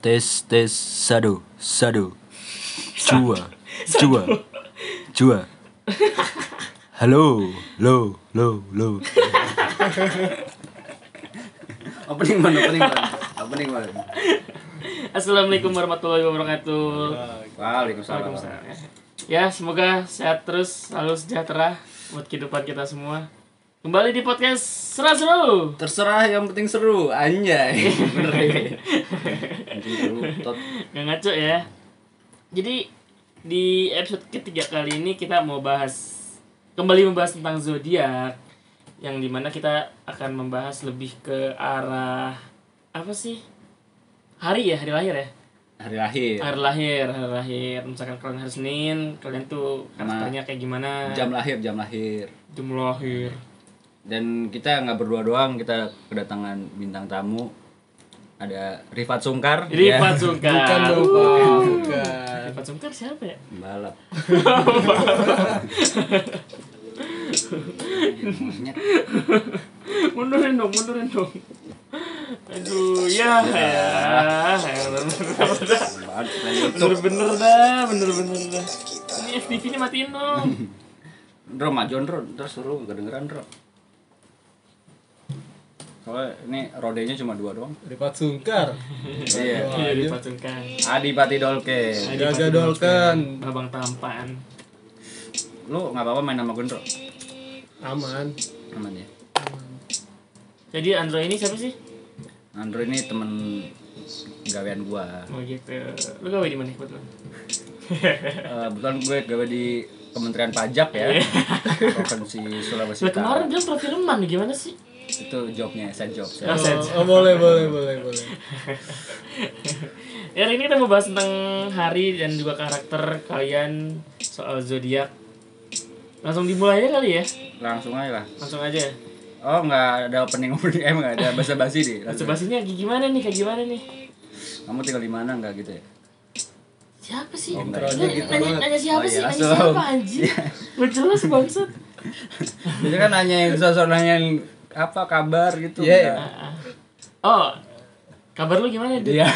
Tes tes sadu sadu Jua Jua Jua Halo Lo Lo Lo Opening man, opening man. Opening man. Assalamualaikum warahmatullahi wabarakatuh. Waalaikumsalam. Waalaikumsalam. Ya, semoga sehat terus, selalu sejahtera buat kehidupan kita semua. Kembali di podcast seru-seru. Terserah yang penting seru, anjay. Bener ya. Penting seru, tot. Gak ngaco ya. Jadi di episode ketiga kali ini kita mau bahas kembali membahas tentang zodiak yang di mana kita akan membahas lebih ke arah apa sih hari ya hari lahir ya Hari lahir. hari lahir hari lahir misalkan kalian hari Senin kalian tuh karakternya kayak gimana Jam lahir, jam lahir. jam lahir Dan kita nggak berdua doang, kita kedatangan bintang tamu. Ada Rifat Sungkar. Rifat ya. Sungkar Bukan dong, Pak. Bukan. Rifat Sungkar siapa ya Balap. Mundurin dong mundurin dong aduh ya ya bener-bener dah bener-bener dah ini FTV nya matiin dong Bro, majuan bro, terus suruh kedengeran bro. Soalnya ini rodenya cuma dua doang. Rifat Sungkar. Iya. iya Rifat Sungkar Adipati Dolke. Jaga dolken. babang tampan Lu nggak apa-apa main sama gue bro? Aman. Aman ya. jadi Andro ini siapa sih Andro ini temen gawean gua. oh gitu lu gawe di mana kebetulan Eh, Kebetulan gue gawe di Kementerian Pajak ya. Provinsi Sulawesi Lah kemarin Utara. bilang perfilman gimana sih Itu jobnya, saya job. Oh, Saya. saya- Oh, oh, boleh, boleh, boleh, boleh. Ya, hari ini kita mau bahas tentang hari dan juga karakter kalian soal zodiak. Langsung dimulai aja kali ya. Langsung aja lah. Langsung aja. Oh nggak ada opening opening, eh nggak ada basa basi deh. Langsung. Coba sini gimana nih? Kayak gimana nih? Kamu tinggal di mana nggak gitu ya? Siapa sih? Oh, enggak. Nanya, gitu nanya, nanya siapa Oh, iya, sih? Nanya langsung. siapa anjing? Gak jelas bangsat. Jadi kan nanya yang sosok nanyain apa kabar gitu. Iya. nggak? Ah, ah. Oh, kabar lu gimana? Dit? Iya.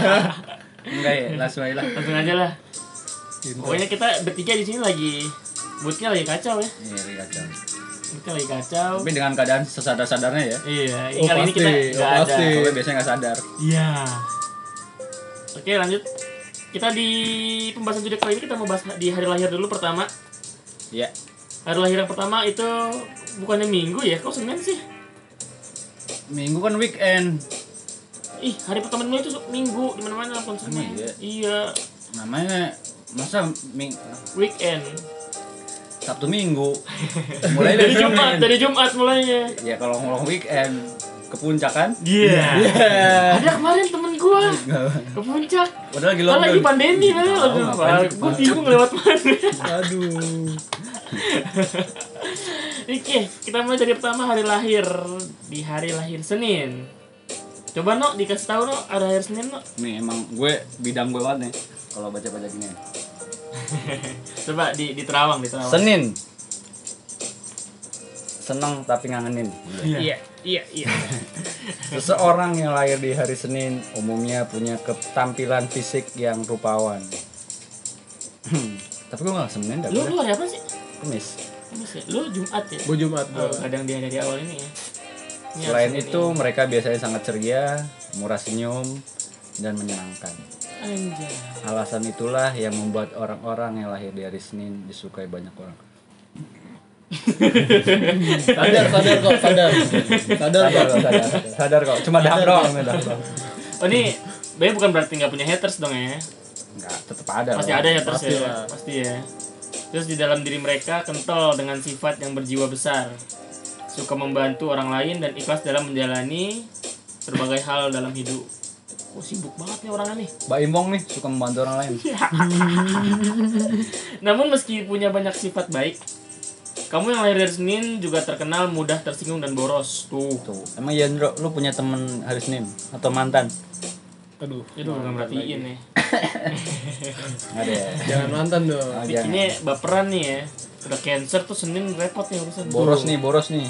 Enggak ya, langsung aja lah. Langsung aja lah. Pokoknya kita bertiga di sini lagi moodnya lagi kacau ya. Iya, Ri, kacau. Moodnya lagi kacau. Tapi dengan keadaan sesadar-sadarnya ya. Iya, Oh, kali ini kita pasti, nggak oh, ada. Soalnya biasanya nggak sadar. Iya. Oke lanjut. Kita di pembahasan zodiak kali ini kita mau bahas di hari lahir dulu pertama. Iya. Hari lahir yang pertama itu bukannya minggu ya? Kok senin sih? Minggu kan weekend. Ih hari pertama itu minggu di mana mana. Emang iya? Iya Namanya masa ming weekend. Sabtu Minggu. Mulai Dari dari Jumat dari Jumat mulainya. Ya kalau ngomong weekend ke puncak kan? Iya. Ada kemarin temen gua ke puncak. Padahal lagi lagi pandemi kan. Aduh, gua bingung lewat mana. Aduh. Oke, kita mulai dari pertama hari lahir di hari lahir Senin. Coba no dikasih tahu no ada hari Senin no. Nih emang gue bidang gue banget nih kalau baca-baca gini. Coba di di Terawang di Terawang. Senin. Senang tapi ngangenin. Iya, iya, iya. Seseorang yang lahir di hari Senin umumnya punya ketampilan fisik yang rupawan. Hmm, Tapi gue gak Senin dah Lu gue. lu hari apa sih? Kemis. Kamis ya? Lu Jumat ya? Gue Jumat Oh, kadang dia dari awal ini ya. Ini Selain hari Senin itu mereka biasanya sangat ceria, murah senyum, dan menyenangkan. ini. anjay. Alasan itulah yang membuat orang-orang yang lahir di hari Senin disukai banyak orang. Sadar, sadar kok, sadar. Sadar Sadar kok. sadar, sadar kok. Cuma dah doang. Oh ini Be bukan berarti nggak punya haters dong ya? Enggak, tetap ada. Pasti loh. ada haters Pasti ya, lah. pasti ya. Terus di dalam diri mereka kental dengan sifat yang berjiwa besar, suka membantu orang lain dan ikhlas dalam menjalani berbagai hal dalam hidup. Oh sibuk banget nih orangnya nih. Mbak Imbong nih suka membantu orang lain. Namun meski punya banyak sifat baik, kamu yang lahir dari Senin juga terkenal mudah tersinggung dan boros. Tuh. Tuh. Emang Yandro, lu punya temen hari Senin atau mantan? Aduh. Itu bukan merhatiin ya. Nggak ada ya. Jangan mantan dong. Oh. Bikinnya baperan nih ya. Udah cancer tuh Senin repot nih urusan. Boros nih, boros nih.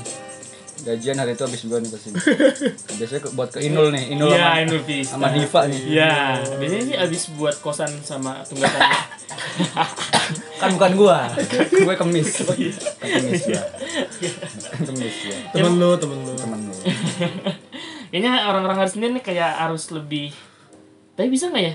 gajian hari itu habis gua nih pasti biasanya buat ke Inul nih Inul Iya, sama, Inul Vista. sama Diva nih Iya, biasanya sih abis buat kosan sama tunggakannya. kan bukan gua gue kemis Oh, iya. kemis ya kemis ya Temen lu, temen lu. temen lu Kayaknya orang-orang hari Senin nih kayak harus lebih Tapi bisa nggak ya?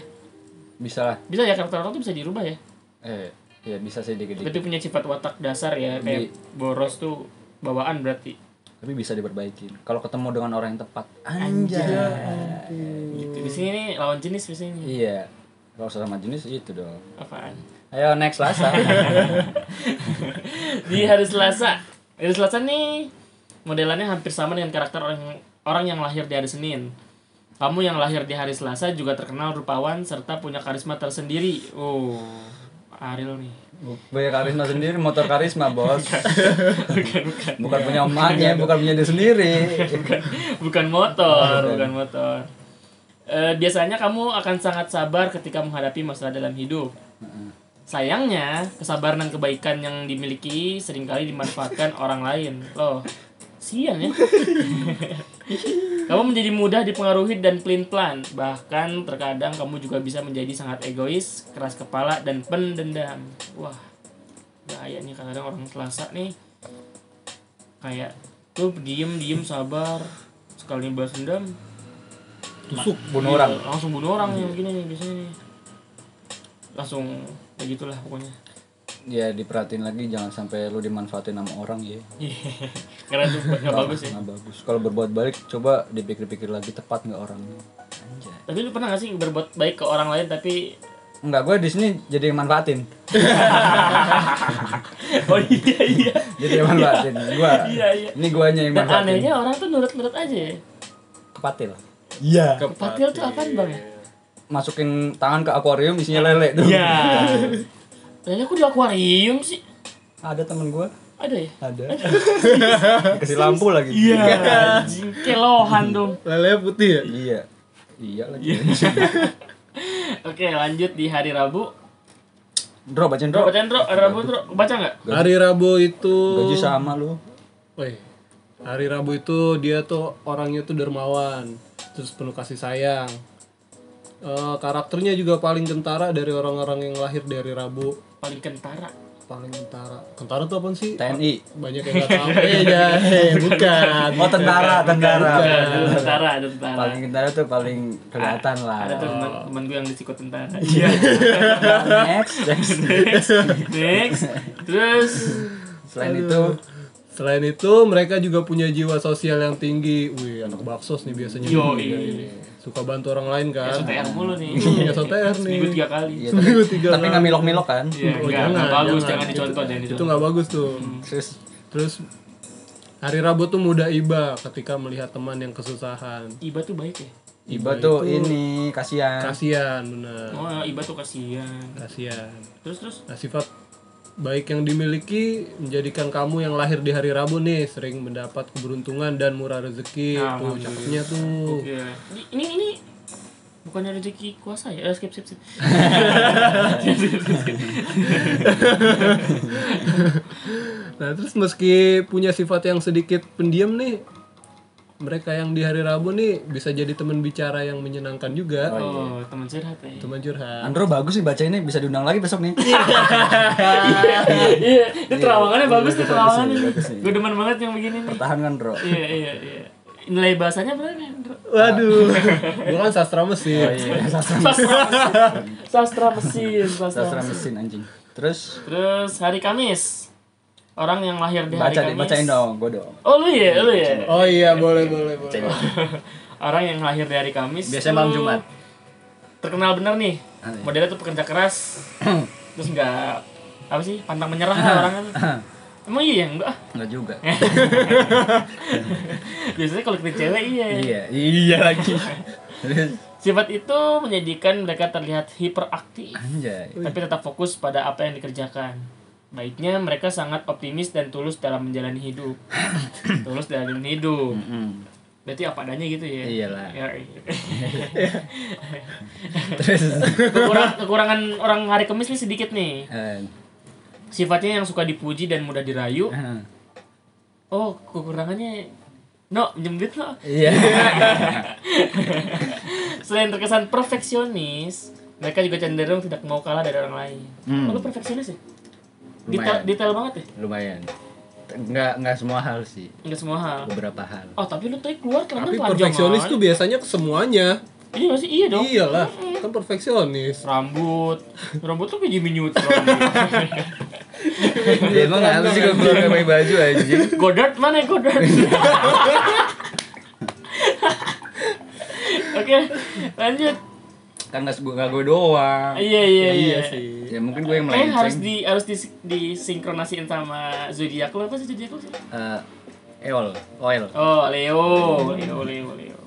bisa lah Bisa ya karakter orang tuh bisa dirubah ya. eh ya bisa sih dikit Tapi punya sifat watak dasar ya kayak boros tuh bawaan berarti. tapi bisa diperbaikin kalau ketemu dengan orang yang tepat anjay Gitu. Di sini nih lawan jenis biasanya. iya kalau sama jenis itu dong Apaan? ayo next Selasa Di hari Selasa. Hari Selasa nih modelannya hampir sama dengan karakter orang orang yang lahir di hari Senin. Kamu yang lahir di hari Selasa juga terkenal rupawan serta punya karisma tersendiri. Oh, Ariel nih. punya karisma sendiri motor karisma bos Bukan, bukan. bukan punya emaknya bukan punya dia sendiri bukan motor, bukan motor. Eh, biasanya kamu akan sangat sabar ketika menghadapi masalah dalam hidup. Sayangnya, kesabaran dan kebaikan yang dimiliki sering kali dimanfaatkan orang lain. Loh, siang ya. kamu menjadi mudah dipengaruhi dan pelin-pelan. Bahkan terkadang kamu juga bisa menjadi sangat egois, keras kepala, dan pendendam. Wah, bahaya nih kadang orang Selasa nih. Kayak tuh diem diem sabar sekali balas dendam Tusuk. bunuh orang Iya, langsung bunuh orang yang begini nih biasanya nih langsung gitulah pokoknya ya diperhatiin lagi jangan sampai lu dimanfaatin sama orang ya Iya. karena itu nggak bagus ya nggak bagus kalau berbuat baik coba dipikir-pikir lagi tepat nggak orangnya anjay tapi lu pernah gak sih berbuat baik ke orang lain tapi Enggak, gue di sini jadi yang manfaatin. oh iya iya Jadi yang manfaatin. Gua. Iya, iya. Ini guanya yang dan manfaatin. anehnya orang tuh nurut-nurut aja ya Kepatil. Iya. kepatil tuh apaan bang ya Masukin tangan ke akuarium isinya lele tuh. iya Lele aku di akuarium sih Ada temen gue. ada ya Ada. Kasih lampu lagi. iya anjing kelohan dong Lele putih ya? Iya. Iya lagi. oke lanjut di hari Rabu Bro, bacain bro. baca Andro hari Rabu Andro baca nggak Hari Rabu itu Gaji sama lu. Woi, hari Rabu itu dia tuh orangnya tuh dermawan, terus penuh kasih sayang. Eh, karakternya juga paling kentara dari orang-orang yang lahir di hari Rabu. Paling kentara Paling kentara. Kentara tuh apa sih? TNI. Banyak yang nggak tahu. eh, ya, bukan. Oh, tentara, tentara. tentara tentara Paling tentara tuh paling kelihatan lah. ada tuh teman teman gue yang di psiko tentara iya Next, next. next next terus Selain itu, Selain itu, mereka juga punya jiwa sosial yang tinggi. Wih, anak baksos nih biasanya. Yo, nih, iya. ini. Suka bantu orang lain kan. SOTR mulu nih Iya, SOTR nih. seminggu tiga kali Seminggu tapi, tiga tapi kali. nggak milok-milok kan? iya Oh, enggak jangan, enggak bagus jangan. jangan dicontoh jangan Itu dicontoh nggak bagus tuh. Terus Terus hari Rabu tuh mudah iba ketika melihat teman yang kesusahan. iba tuh baik ya Iba tuh ini kasihan. Kasihan benar. oh iba tuh kasihan Kasihan. terus terus Nah, sifat baik yang dimiliki menjadikan kamu yang lahir di hari Rabu nih sering mendapat keberuntungan dan murah rezeki. Nah, tuh cakepnya tuh. Oke. Ini, ini ini bukannya rezeki kuasa ya? Eh, skip skip skip. Nah, terus meski punya sifat yang sedikit pendiam nih, mereka yang di hari Rabu nih bisa jadi teman bicara yang menyenangkan juga. Oh, teman curhat ya. Teman curhat. Andro bagus nih baca ini bisa diundang lagi besok nih. Iya, ini terawangannya bagus nih terawangannya. bagus nih. Gue demen banget yang begini nih. Pertahankan, Bro. Iya iya iya. Nilai bahasanya berapa ya? Bro? Waduh, gua kan sastra mesin. Sastra mesin. Sastra mesin. Sastra Sastra mesin. mesin anjing. Terus Terus hari Kamis. Orang yang lahir di hari baca Kamis. bacain dong, gue dong. Oh lu ya, lu ya. Oh iya, boleh boleh boleh. Orang yang lahir di hari Kamis. Biasanya malam Jumat. Terkenal bener nih. Ah, iya. Modelnya tuh pekerja keras. Terus nggak apa sih pantang menyerah lah orangnya tuh. Emang iya enggak? ah. Enggak juga. Biasanya kalau kita cewek iya. iya, iya lagi. Sifat itu menjadikan mereka terlihat hiperaktif, anjay. tapi tetap fokus pada apa yang dikerjakan. Baiknya mereka sangat optimis dan tulus dalam menjalani hidup. tulus dalam hidup. Mm. Berarti apa adanya gitu ya? Iyalah. Ya, iya. Terus Kekurang- kekurangan orang hari Kamis nih sedikit nih. eh, Sifatnya yang suka dipuji dan mudah dirayu. eh, Oh, kekurangannya no jembit no Iya. selain terkesan perfeksionis mereka juga cenderung tidak mau kalah dari orang lain Hmm. oh, lu perfeksionis ya detail detail banget ya Lumayan. Nggak nggak semua hal sih. nggak semua hal Beberapa hal. oh tapi lu tadi keluar celana Tapi perfeksionis aja. tuh biasanya ke semuanya. iya nggak sih iya dong Iyalah, kan perfeksionis. rambut rambut tuh kayak Jimmy Neutron Ya, emang apa sih kalau keluar pakai baju anjing? Godard mana ya Godard oke lanjut Kan nggak gue nggak gue doang. iya iya iya, sih. Ya mungkin gue yang Kayaknya melenceng. harus di harus di disinkronasiin sama zodiak lo apa sih zodiak lo sih? Eh, Eol, oil. Oh Leo, Leo, Leo, Leo.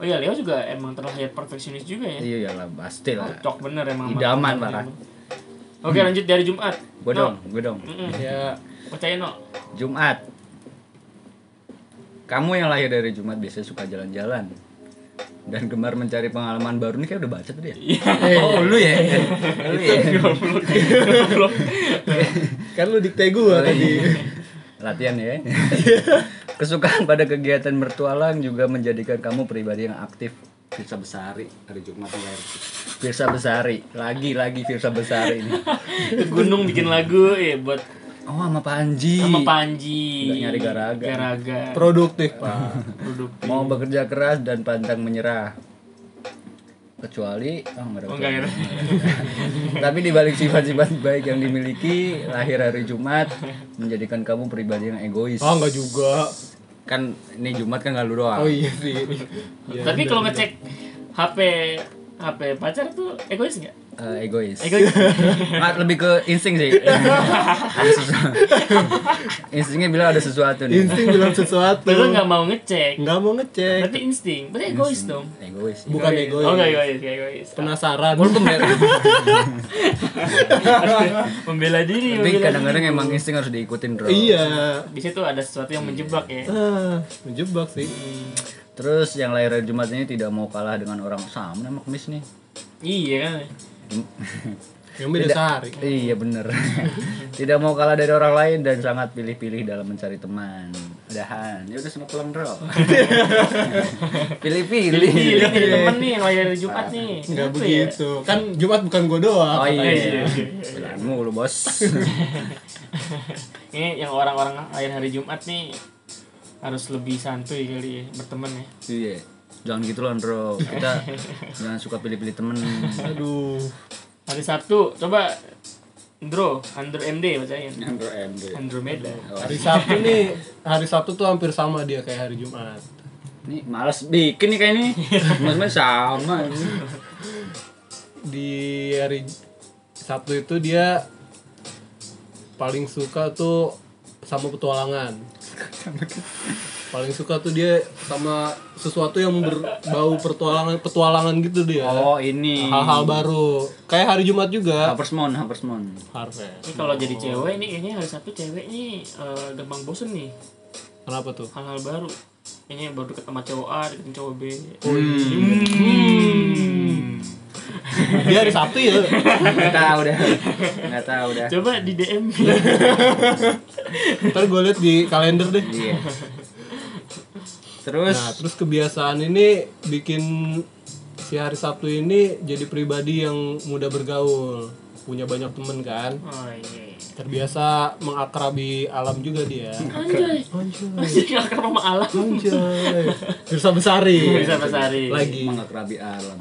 Oh iya Leo juga emang terlahir perfeksionis juga ya. Iya lah pasti lah. Cocok bener emang. Idaman, parah. Oke lanjut dari Jumat. Gue No. dong, gue dong. Ya, Percaya no. Jumat. Kamu yang lahir dari Jumat biasanya suka jalan-jalan dan gemar mencari pengalaman baru nih kayak udah baca tadi ya. Oh lu ya, lu ya. kan lu dikte gua tadi. Latihan ya. Kesukaan pada kegiatan bertualang juga menjadikan kamu pribadi yang aktif. Firsa Besari hari Jumat lahir. Firsa Besari, lagi lagi Firsa Besari ini. Ke gunung bikin lagu ya buat Oh sama Panji. sama Panji. Nggak nyari garaga. Garaga. Produktif, Pak. Produktif. Mau bekerja keras dan pantang menyerah. Kecuali oh, nggak ada Oh enggak. Tapi di balik sifat-sifat baik yang dimiliki, lahir hari Jumat menjadikan kamu pribadi yang egois. Oh, enggak juga. Kan ini Jumat kan nggak lu doang. Oh iya sih. Ya, Tapi kalau ngecek HP HP pacar tuh egois enggak? Eh, egois. Egois. Nggak, lebih ke insting sih. Instingnya bilang ada sesuatu nih. insting bilang sesuatu. Lu nggak mau ngecek. Nggak mau ngecek. Berarti insting. Berarti egois dong. Egois. Bukan egois. Oh enggak egois, enggak egois. Penasaran. Walaupun pembela- membela diri, tapi kadang-kadang emang insting harus diikutin bro. Iya. di situ ada sesuatu yang menjebak ya. Ah, menjebak sih. Terus yang lahir hari Jumat ini tidak mau kalah dengan orang sama nama kemis nih. Iya kan. Yang beda Tidak. sehari. Iya bener Tidak mau kalah dari orang lain dan sangat pilih-pilih dalam mencari teman Dahan, ya udah sana pulang bro Pilih-pilih Pilih nih temen nih yang hari Jumat nih. Enggak Kenapa ya? begitu. Kan Jumat bukan gua doang. Oh iya, iya, iya. Lu bos Ini yang orang-orang lahir hari Jumat nih harus lebih santuy kali ya berteman ya. Iya Jangan gitu loh bro Kita jangan suka pilih-pilih temen Aduh. Hari Sabtu coba Andro, Andro MD bacain. Andro MD Andromeda. Hari Sabtu nih, hari Sabtu tuh hampir sama dia kayak hari Jumat. Nih males bikin nih kayak ini Mas-mas sama ini. Di hari Sabtu itu dia paling suka tuh sama petualangan. paling suka tuh dia sama sesuatu yang berbau petualangan petualangan gitu dia. Oh ini Hal-hal baru. Kayak hari Jumat juga. Hapersmon, Hapersmon Harvest. Ini kalau jadi cewek nih kayaknya hari Sabtu cewek nih eh, gampang bosen nih Kenapa tuh? hal-hal baru. Kayaknya baru deket sama cowok A, deket cowok B. Dia hari Sabtu ya. Nggak tahu dah Nggak tahu dah Coba di DM. Ntar gue liat di kalender deh. Iya Terus Nah, terus kebiasaan ini bikin si hari Sabtu ini jadi pribadi yang mudah bergaul, punya banyak temen kan, Oh iya. terbiasa mengakrabi alam juga dia. Anjay. Anjay, Masih akrab sama alam. anjay. Firsa Besari. Bisa Besari. Lagi. mengakerabi alam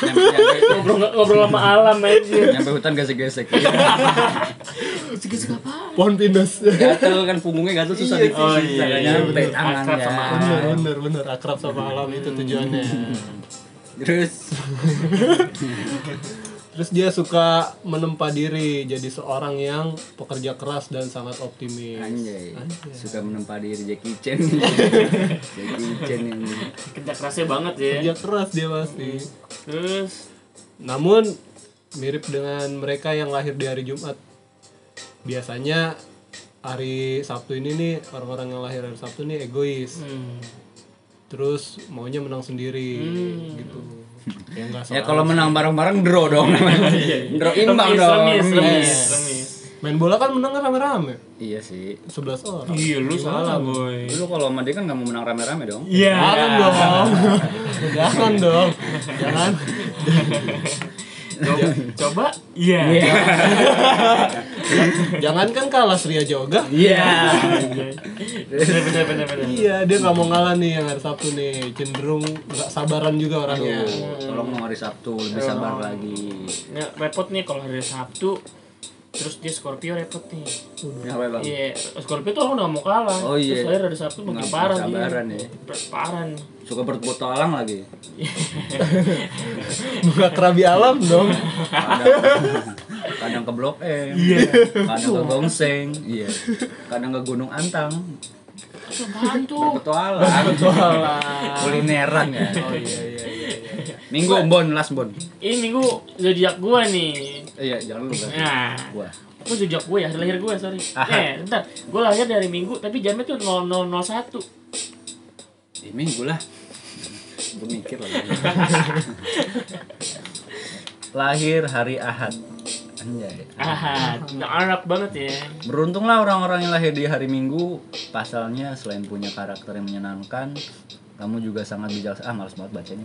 nyampe, nyampe, Ngobrol ngobrol sama alam aja. nyampe hutan gesek-gesek Segis apa? Pohon pinus. gatel kan punggungnya gatel susah Iya di Oh iya. iya. nyampe Akrab tangannya sama alam. bener, bener, bener. Akrab sama alam itu tujuannya. terus Terus dia suka menempa diri jadi seorang yang pekerja keras dan sangat optimis. anjay Anjay. suka menempa diri Jackie Chan Jackie Chan yang Kerja kerasnya banget ya. Kerja keras dia pasti. Terus Namun mirip dengan mereka yang lahir di hari Jumat. Biasanya hari Sabtu ini nih orang-orang yang lahir hari Sabtu nih egois. hmm. Terus maunya menang sendiri gitu. Ya enggak ya kalau menang bareng-bareng draw dong namanya draw imbang Remis, dong remis, remis, Remis. Main bola kan menang rame-rame. Iya sih. 11 orang. Iya lu salah boy. Lu kalau sama dia kan nggak mau menang rame-rame dong. Iya. Jangan dong. Jangan dong. Jangan. Coba, coba. Iya. Jangan kan kalah Sria Joga. Iya. Bener bener bener bener. Iya, dia nggak mau ngalah nih yang hari Sabtu nih. Cenderung nggak sabaran juga orangnya. Tolong mau hari Sabtu lebih sabar lagi. Nggak, repot nih kalau hari Sabtu terus dia Scorpio repot nih. Ya apa bang? Iya, Scorpio tuh orang udah nggak mau kalah. Oh, iya. Terus akhirnya hari Sabtu makin Nggak parah sabaran dia. ya. Parah nih. Suka berpetualang lagi. Nggak kerabi alam dong. Kadang, kadang ke Blok M. Kadang ke Gongseng. Iya. Kadang ke Gunung Antang. Apaan tuh? Berpetualang. Kulineran ya. Oh iya iya iya. iya. Minggu Bon, last Bon. Ini minggu zodiak gua nih. Iya, jangan lu kan. Nah, Gua. Gua zodiak gue ya, hari lahir gue, sorry. Aha. Eh, bentar. Gue lahir dari minggu, tapi jamnya tuh 0001. Ya, minggu lah. Gue mikir lagi. Lahir hari Ahad. Anjay. Ah, anak banget ya. Beruntunglah orang-orang yang lahir di hari Minggu. Pasalnya selain punya karakter yang menyenangkan, kamu juga sangat bijaksana. Ah, malas banget bacanya.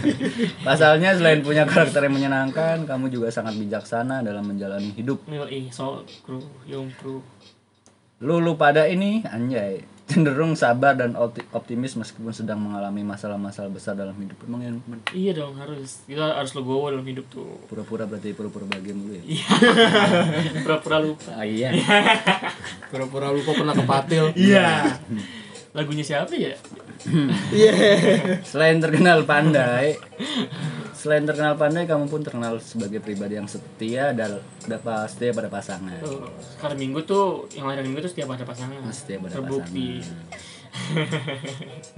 Pasalnya selain punya karakter yang menyenangkan, kamu juga sangat bijaksana dalam menjalani hidup. Yoi, so kru, yung kru. Lulu pada ini, anjay, cenderung sabar dan opti- optimis meskipun sedang mengalami masalah-masalah besar dalam hidup. Emang yang men- Iya dong, harus. Kita harus legowo dalam hidup tuh. pura-pura berarti pura-pura bahagia mulu ya? Iya. Pura-pura lupa. Ah, iya. Pura-pura lupa pernah kepatil. Iya. Lagunya siapa ya? Iya. Selain terkenal pandai, selain terkenal pandai, kamu pun terkenal sebagai pribadi yang setia dan dapat setia pada pasangan. Tuh, Sekarang minggu tuh, yang lahir minggu tuh setiap ada pasangan. Setiap ada Terbukti.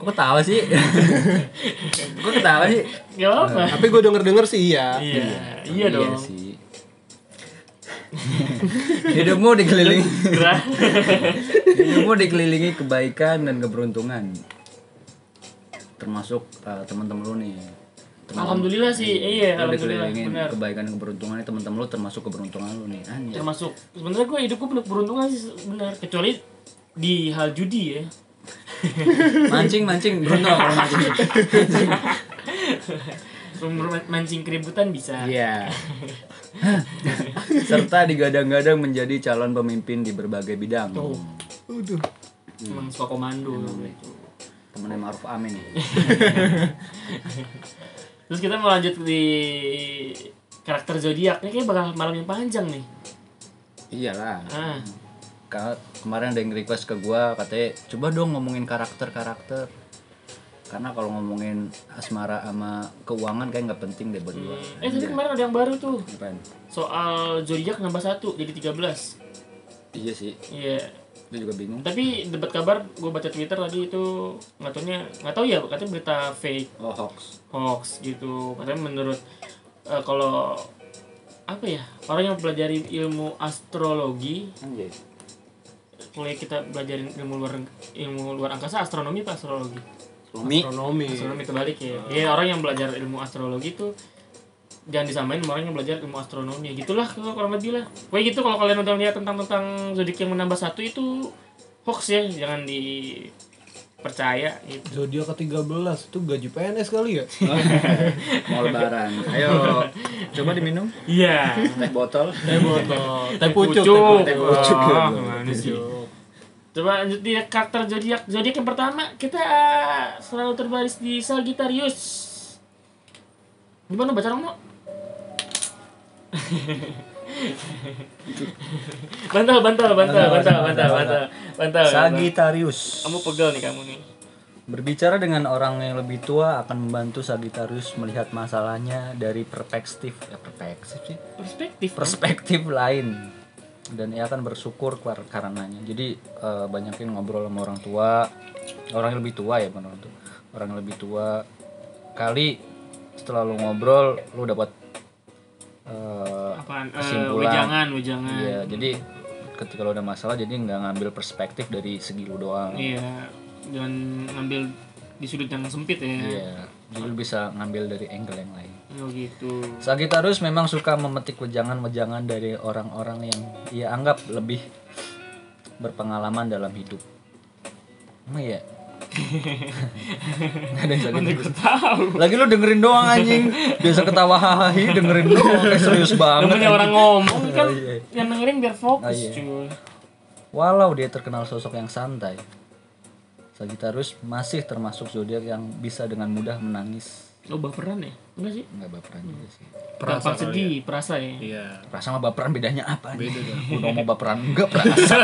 Kok ketawa sih? Kok ketawa sih? Gak apa-apa. Tapi gue denger-denger sih iya. Iya, iya dong. sih. Hidupmu dikelilingi hidupmu dikelilingi kebaikan dan keberuntungan. Termasuk uh, teman-teman lu nih. Teman- Alhamdulillah sih, iya, lu alhamdulillah, benar. kebaikan dan keberuntungan teman-teman lu termasuk keberuntungan lu nih. Anjay. Termasuk sebenarnya gue hidupku penuh keberuntungan sih benar, kecuali di hal judi ya. Mancing mancing beruntung kalau mancing. Mancing keributan bisa. Iya. Serta digadang-gadang menjadi calon pemimpin di berbagai bidang. Tuh. Udah. Emang suka komando gitu. Temennya Maruf Amin nih. Terus kita mau lanjut di karakter zodiak. Ini kayak bakal malam yang panjang nih. Iyalah. Ah, Ka- kemarin ada yang request ke gua katanya coba dong ngomongin karakter-karakter. Karena kalau ngomongin asmara sama keuangan kayak nggak penting deh buat gua. eh tapi kemarin ada yang baru tuh. Apaan? Soal zodiak nambah satu jadi 13. Iya sih. Iya. Itu juga bingung. Tapi debat kabar gue baca Twitter tadi itu nggak taunya nggak tahu ya katanya berita fake Oh hoax. hoax gitu katanya menurut eh, kalau apa ya orang yang pelajari ilmu astrologi Anjay. mulai kita belajarin ilmu luar ilmu luar angkasa astronomi apa astrologi Umi. Astronomi. astronomi terbalik ya ya orang yang belajar ilmu astrologi itu jangan disamain sama orang yang belajar ilmu astronomi gitulah kalau kurang lebih lah Pokoknya gitu kalau kalian udah lihat tentang tentang zodiak yang menambah satu itu hoax ya jangan dipercaya gitu Zodiak ke-13 itu gaji PNS kali ya? Mau lebaran. Ayo coba diminum iya teh botol. Teh botol, teh pucuk, teh pucuk. Oh, gimana sih? Pucuk. Coba lanjut di karakter zodiak. Zodiak yang pertama kita ah, selalu terbaris di Sagittarius. Gimana baca dong? bantal, bantal, bantal, bantal, bantal, bantal, bantal. Sagittarius. Kamu pegel nih kamu nih. Berbicara dengan orang yang lebih tua akan membantu Sagittarius melihat masalahnya dari perspektif ya perspektif sih Perspektif. perspektif lain dan ia akan bersyukur kar- karenanya jadi eh, banyakin ngobrol sama orang tua orang yang lebih tua ya tua orang yang lebih tua kali setelah lu ngobrol lu dapat eh, Apaan? Eh, kesimpulan wejangan, wejangan. iya jadi ketika lu ada masalah jadi nggak ngambil perspektif dari segi lu doang Iya. Dan ngambil di sudut yang sempit ya. Iya, jadi lu bisa ngambil dari angle yang lain. Oh gitu. Sagittarius memang suka memetik wejangan-wejangan dari orang-orang yang ia anggap lebih berpengalaman dalam hidup. Emang ya? Nggak ada yang Sagittarius. Tahu. Lagi lu dengerin doang anjing. Biasa ketawa hahaha dengerin doang kayak serius banget. Namanya orang ngomong kan Oh, iya. yang dengerin biar fokus Oh, iya. cuy. Walau dia terkenal sosok yang santai, Sagittarius masih termasuk zodiak yang bisa dengan mudah menangis. Lo baperan ya? Enggak sih? Enggak baperan juga sih. Gampang sedih, perasa ya. Iya. Perasa sama baperan bedanya apa? Beda nih? dong. Udah mau baperan enggak perasa.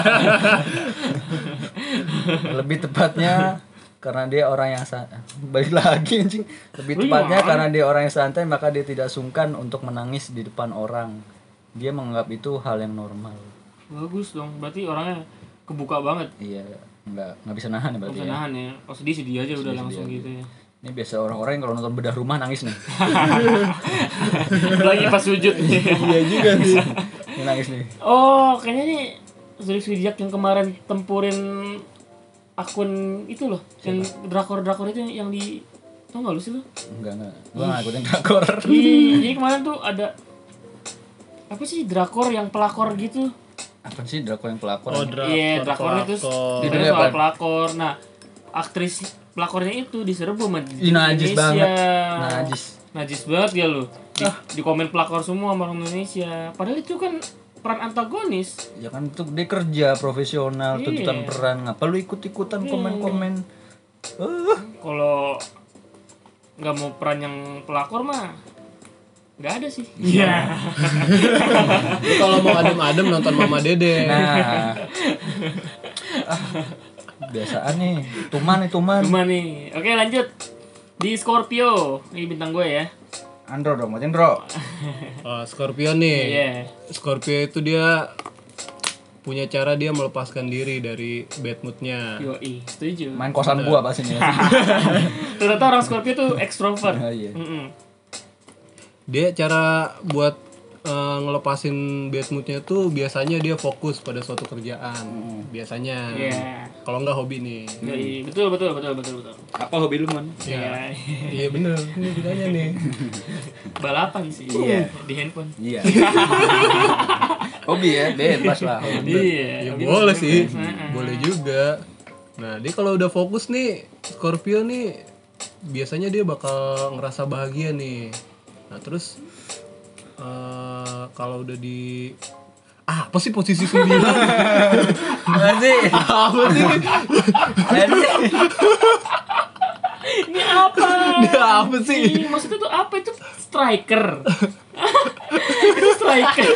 Lebih tepatnya karena dia orang yang sa- balik lagi anjing. Lebih tepatnya karena dia orang yang santai maka dia tidak sungkan untuk menangis di depan orang. Dia menganggap itu hal yang normal. Bagus dong. Berarti orangnya kebuka banget. Iya, enggak enggak bisa nahan ya berarti bisa ya. nahan ya. Kalau sedih sedih aja udah Sedih-sedih langsung aja. gitu ya. Ini biasa orang-orang yang kalau nonton bedah rumah nangis nih. Lagi pas sujud nih. Iya juga sih. Ini nangis nih. Oh, kayaknya nih Zodiac Zodiac yang kemarin tempurin akun itu loh, yang drakor-drakor itu yang di tau gak lu sih lu? Enggak enggak. Gua enggak ikutin drakor. Ih, jadi kemarin tuh ada apa sih drakor yang pelakor gitu? Apa sih drakor yang pelakor? Oh, Iya, drakor. drakornya tuh pelakor. Judulnya ceritanya soal apa? pelakor. Nah, aktris pelakornya itu diserbu sama najis banget. Najis. Najis banget ya lu. Di, di komen pelakor semua sama orang Indonesia. Padahal itu kan peran antagonis. Ya kan itu dia kerja profesional, Iya. tuntutan peran. Ngapa lu ikut-ikutan komen-komen? Eh, Kalau nggak mau peran yang pelakor mah nggak ada sih. Iya. Lu kalau mau adem-adem nonton Mama Dede. Nah. Ah, biasaan nih. Tuman nih, tuman. Cuma nih. Oke lanjut di Scorpio. Ini bintang gue ya. Andro dong, macam Andro. Oh, Scorpio nih. Iya. Scorpio itu dia punya cara dia melepaskan diri dari bad moodnya. Yoi, setuju. Main kosan gua pas ini. Ternyata orang Scorpio tuh ekstrovert. Oh, iya. Dia cara buat eh, ngelepasin bad moodnya tuh biasanya dia fokus pada suatu kerjaan. Biasanya. Iya. Kalau nggak hobi nih. Yoi, betul betul betul betul betul. Apa hobi lu, Man? Iya. Iya bener. Ini ditanya nih. Balapan sih. Iya. Di handphone. Iya. hobi ya, bebas lah. Hobi. Iya. Ya hobi boleh masuk sih. Boleh juga. Nah, dia kalau udah fokus nih, Scorpio nih biasanya dia bakal ngerasa bahagia nih. Nah, terus eh kalau udah di ah, apa sih posisi sembilan? Apa sih? Anjing. Ini apa? Dia apa sih? Ih, maksudnya tuh apa itu striker? itu striker.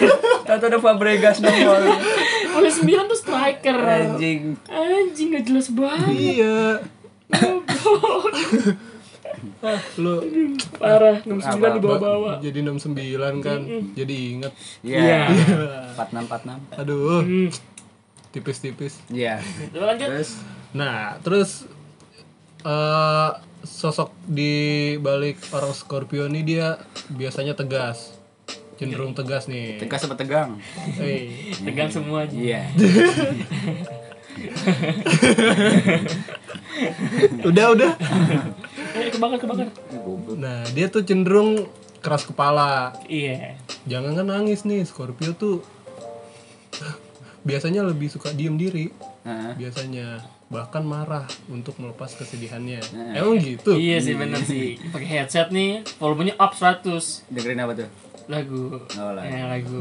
Tahu ada Fabregas nongol. Oleh 9 tuh striker. Anjing. Anjing gak jelas banget. iya. Goblok. Lu Parah, 69 di bawah-bawah. jadi 69 kan. Jadi inget. Iya. Iya. 46 46. Aduh, Hmm. tipis-tipis. Iya. Coba lanjut. Terus Nah, terus eh sosok di balik orang Scorpio ini dia biasanya tegas. Cenderung tegas nih. tegas apa tegang? Hey. Tegang semua aja. Iya. Udah, udah. Eh, kebakar, kebakar. Nah, dia tuh cenderung keras kepala. Iya. Jangan kan nangis nih, Scorpio tuh biasanya lebih suka diem diri. Heeh. Biasanya bahkan marah untuk melepas kesedihannya. Emang gitu? Iya sih bener sih. Pakai headset nih, volumenya up 100. Dengerin apa tuh? Lagu. Oh, lagu. Eh, lagu.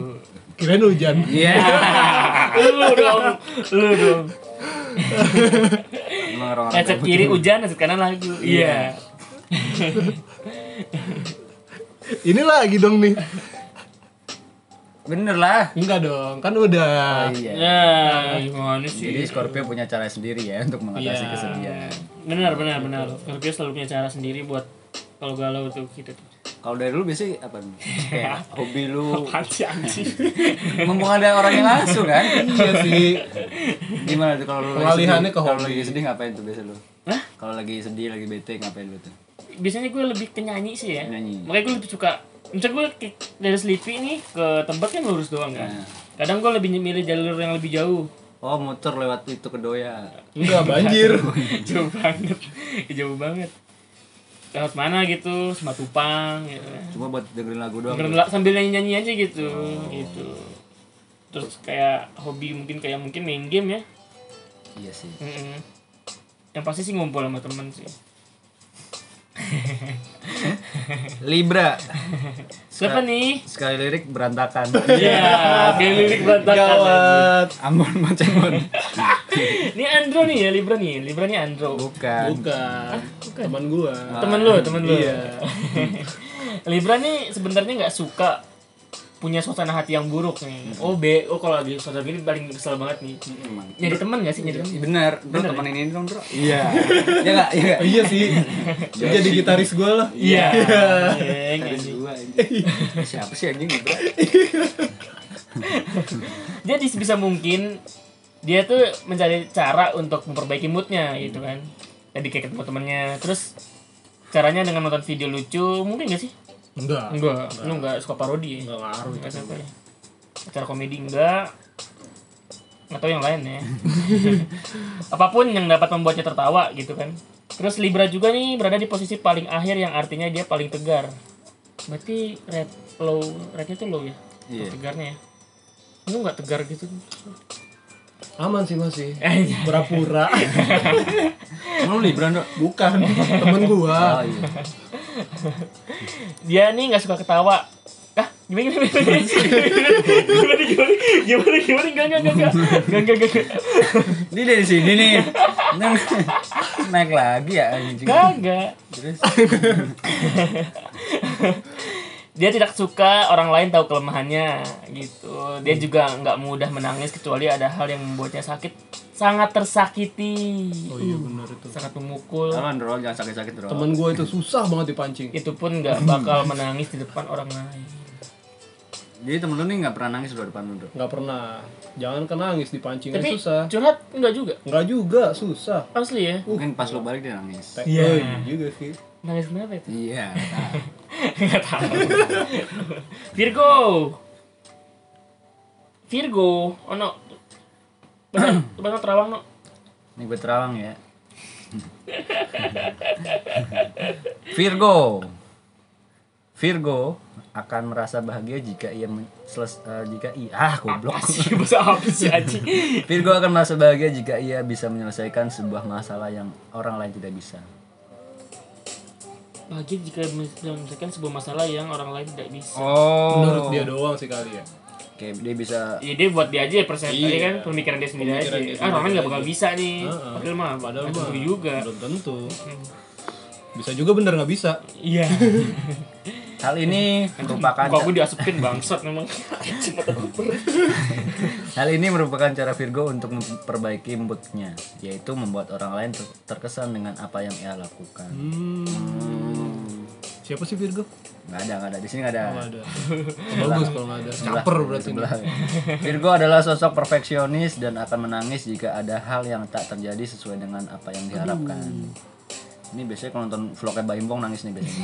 Kirain hujan. Iya. lu dong. Lu dong. Kayak kiri begitu. hujan, headset kanan lagu. Iya. Ini lagi dong nih. Bener lah. Enggak dong, kan udah. Oh, iya. Ya, gimana sih? Jadi Scorpio punya cara sendiri ya untuk mengatasi Iya. kesedihan. Benar, benar, benar. Scorpio selalu punya cara sendiri buat kalau galau tuh gitu tuh. Kalau dari lu biasanya apa? nih? Kayak hobi lu Apaan sih anjing? mumpung ada orang yang langsung kan? Iya sih. Gimana tuh kalau lu lagi Pengalihannya sedih? ke Kalau hobi. lagi sedih ngapain tuh biasa lu? Hah? Kalau lagi sedih, lagi bete ngapain lu tuh? Biasanya gue lebih ke nyanyi sih ya. Nyanyi. Makanya gue lebih suka Misalnya gue dari Sleepy nih ke tempat kan lurus doang kan. Nah. Kadang gue lebih milih jalur yang lebih jauh. Oh muter lewat itu ke Doya. Enggak banjir. jauh banget. jauh banget. Lewat mana gitu Sematupang gitu kan. Cuma buat dengerin lagu doang. Dengerin la- sambil nyanyi nyanyi aja gitu gitu terus kayak hobi mungkin kayak mungkin main game ya Iya sih. Mm-mm. yang pasti sih ngumpul sama temen sih Libra. siapa nih Sekali lirik berantakan. Iya, kayak lirik berantakan. Gawat. Ambon Macengon. Ini Andro nih ya, Libra nih. Libra nih Andro. Bukan. Bukan. Teman gua. Temen lu, temen lu. Iya. Libra nih sebenarnya nggak suka punya suasana hati yang buruk nih. Oh, B, oh kalau lagi suasana gini paling kesel banget nih. Nyari teman nggak sih nyari teman? Bener, bro Bener, temenin ini dong, bro. Iya. Iya enggak? Iya enggak? Oh, iya sih. Dia jadi gitaris gua lah. Iya. Iya. gua anjing. Siapa sih anjing Libra? Dia sebisa mungkin dia tuh mencari cara untuk memperbaiki moodnya gitu kan. Jadi kayak ketemu temennya. Terus caranya dengan nonton video lucu mungkin gak sih? Enggak. Enggak, lu enggak suka parodi ya? Enggak ngaruh. Enggak suka ya? Acara komedi enggak Nggak tahu yang lain ya Apa pun yang dapat membuatnya tertawa gitu kan Terus Libra juga nih berada di posisi paling akhir yang artinya dia paling tegar Berarti red low, rednya tuh low ya? Iya. Tegarnya ya Lu nggak tegar gitu Aman sih masih. Eh, iya. Pura-pura. Emang lu Libra, Bro? Bukan. Temen gua. Oh iya. Dia nih nggak suka ketawa. Ah, gimana gimana gimana? Gimana gimana? Gimana gimana? Enggak enggak enggak enggak Ini dari sini nih. Naik lagi ya anjing. Kagak. Terus? Dia tidak suka orang lain tahu kelemahannya gitu. Dia juga nggak mudah menangis kecuali ada hal yang membuatnya sakit, sangat tersakiti. Oh iya benar itu. Sangat memukul. Aman, Bro, jangan sakit-sakit, Bro. Temen gua itu susah banget dipancing. Itu pun nggak bakal menangis di depan orang lain. Jadi temen lu nih enggak pernah nangis bro depan lu, Bro. Nggak pernah. Jangan kan nangis dipancing Tapi susah. curhat nggak juga. Nggak juga susah. Asli ya. Mungkin pas lu balik dia nangis. Iya. Iya juga sih. Nangis kenapa itu? Iya. Nggak tahu. Virgo. Virgo. Oh no. Bahasa, bahasa terawang no. Ini gue terawang ya. Virgo. Virgo akan merasa bahagia jika ia seles- eh, jika ia ah goblok. Asli bahasa apa sih anjing? Virgo akan merasa bahagia jika ia bisa menyelesaikan sebuah masalah yang orang lain tidak bisa. Bahagia jika menyelesaikan sebuah masalah yang orang lain tidak bisa. Oh. Menurut dia doang sih kali ya. Kayak dia bisa Ya dia buat dia aja persen Iya. kan pemikiran dia sendiri Pemikiran aja. dia ah sendiri nggak bakal bisa nih. Heeh. Padahal mah Padahal mah juga. Belum tentu. Bisa juga bener nggak bisa. Iya. hal ini merupakan Kok gue diasupin bangsat memang. Hal ini merupakan cara Virgo untuk memperbaiki moodnya, yaitu membuat orang lain ter- terkesan dengan apa yang ia lakukan. Hmm. Siapa sih Virgo? Nggak ada, nggak ada di sini nggak ada. Nggak ada. Bagus kalau nggak ada. Sebelah, Caper berarti. sebelah. Virgo adalah sosok perfeksionis dan akan menangis jika ada hal yang tak terjadi sesuai dengan apa yang diharapkan. Ini biasanya kalau nonton vlognya Baimbong nangis nih biasanya.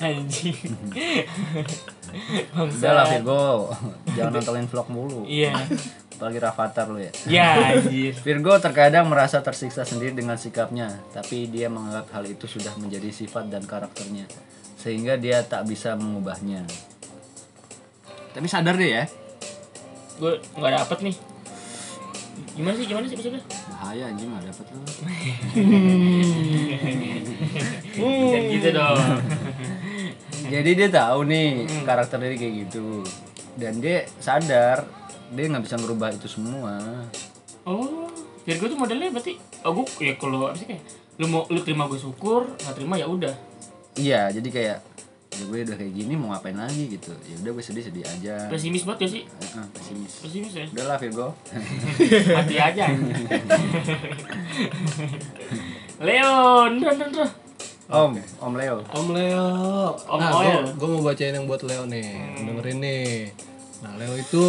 Anjing. Udah lah Virgo, jangan nontonin vlog mulu. Iya. Apalagi Rafathar lu ya. Ya anjir. Virgo terkadang merasa tersiksa sendiri dengan sikapnya, tapi dia menganggap hal itu sudah menjadi sifat dan karakternya, sehingga dia tak bisa mengubahnya. Tapi sadar deh ya, Gue nggak dapet nih. Gimana sih? Gimana sih maksudnya? bahaya anjing nggak dapet lu. Jangan gitu dong. Jadi dia tahu nih karakter dia kayak gitu, dan dia sadar dia nggak bisa merubah itu semua. Oh, Virgo tuh modelnya berarti oh gue ya kalau apa sih kayak lu mau lu terima gue syukur, nggak terima ya udah. Iya, jadi kayak ya gue udah kayak gini mau ngapain lagi gitu. Ya udah gue sedih-sedih aja. Pesimis banget ya sih? Heeh, pesimis. Pesimis ya? Udahlah Virgo. Mati aja. Leon, dun, dun. Om, Om Leo. Om Leo. Om nah, Oil. gue mau bacain yang buat Leo nih. Dengerin nih. Nah, Leo itu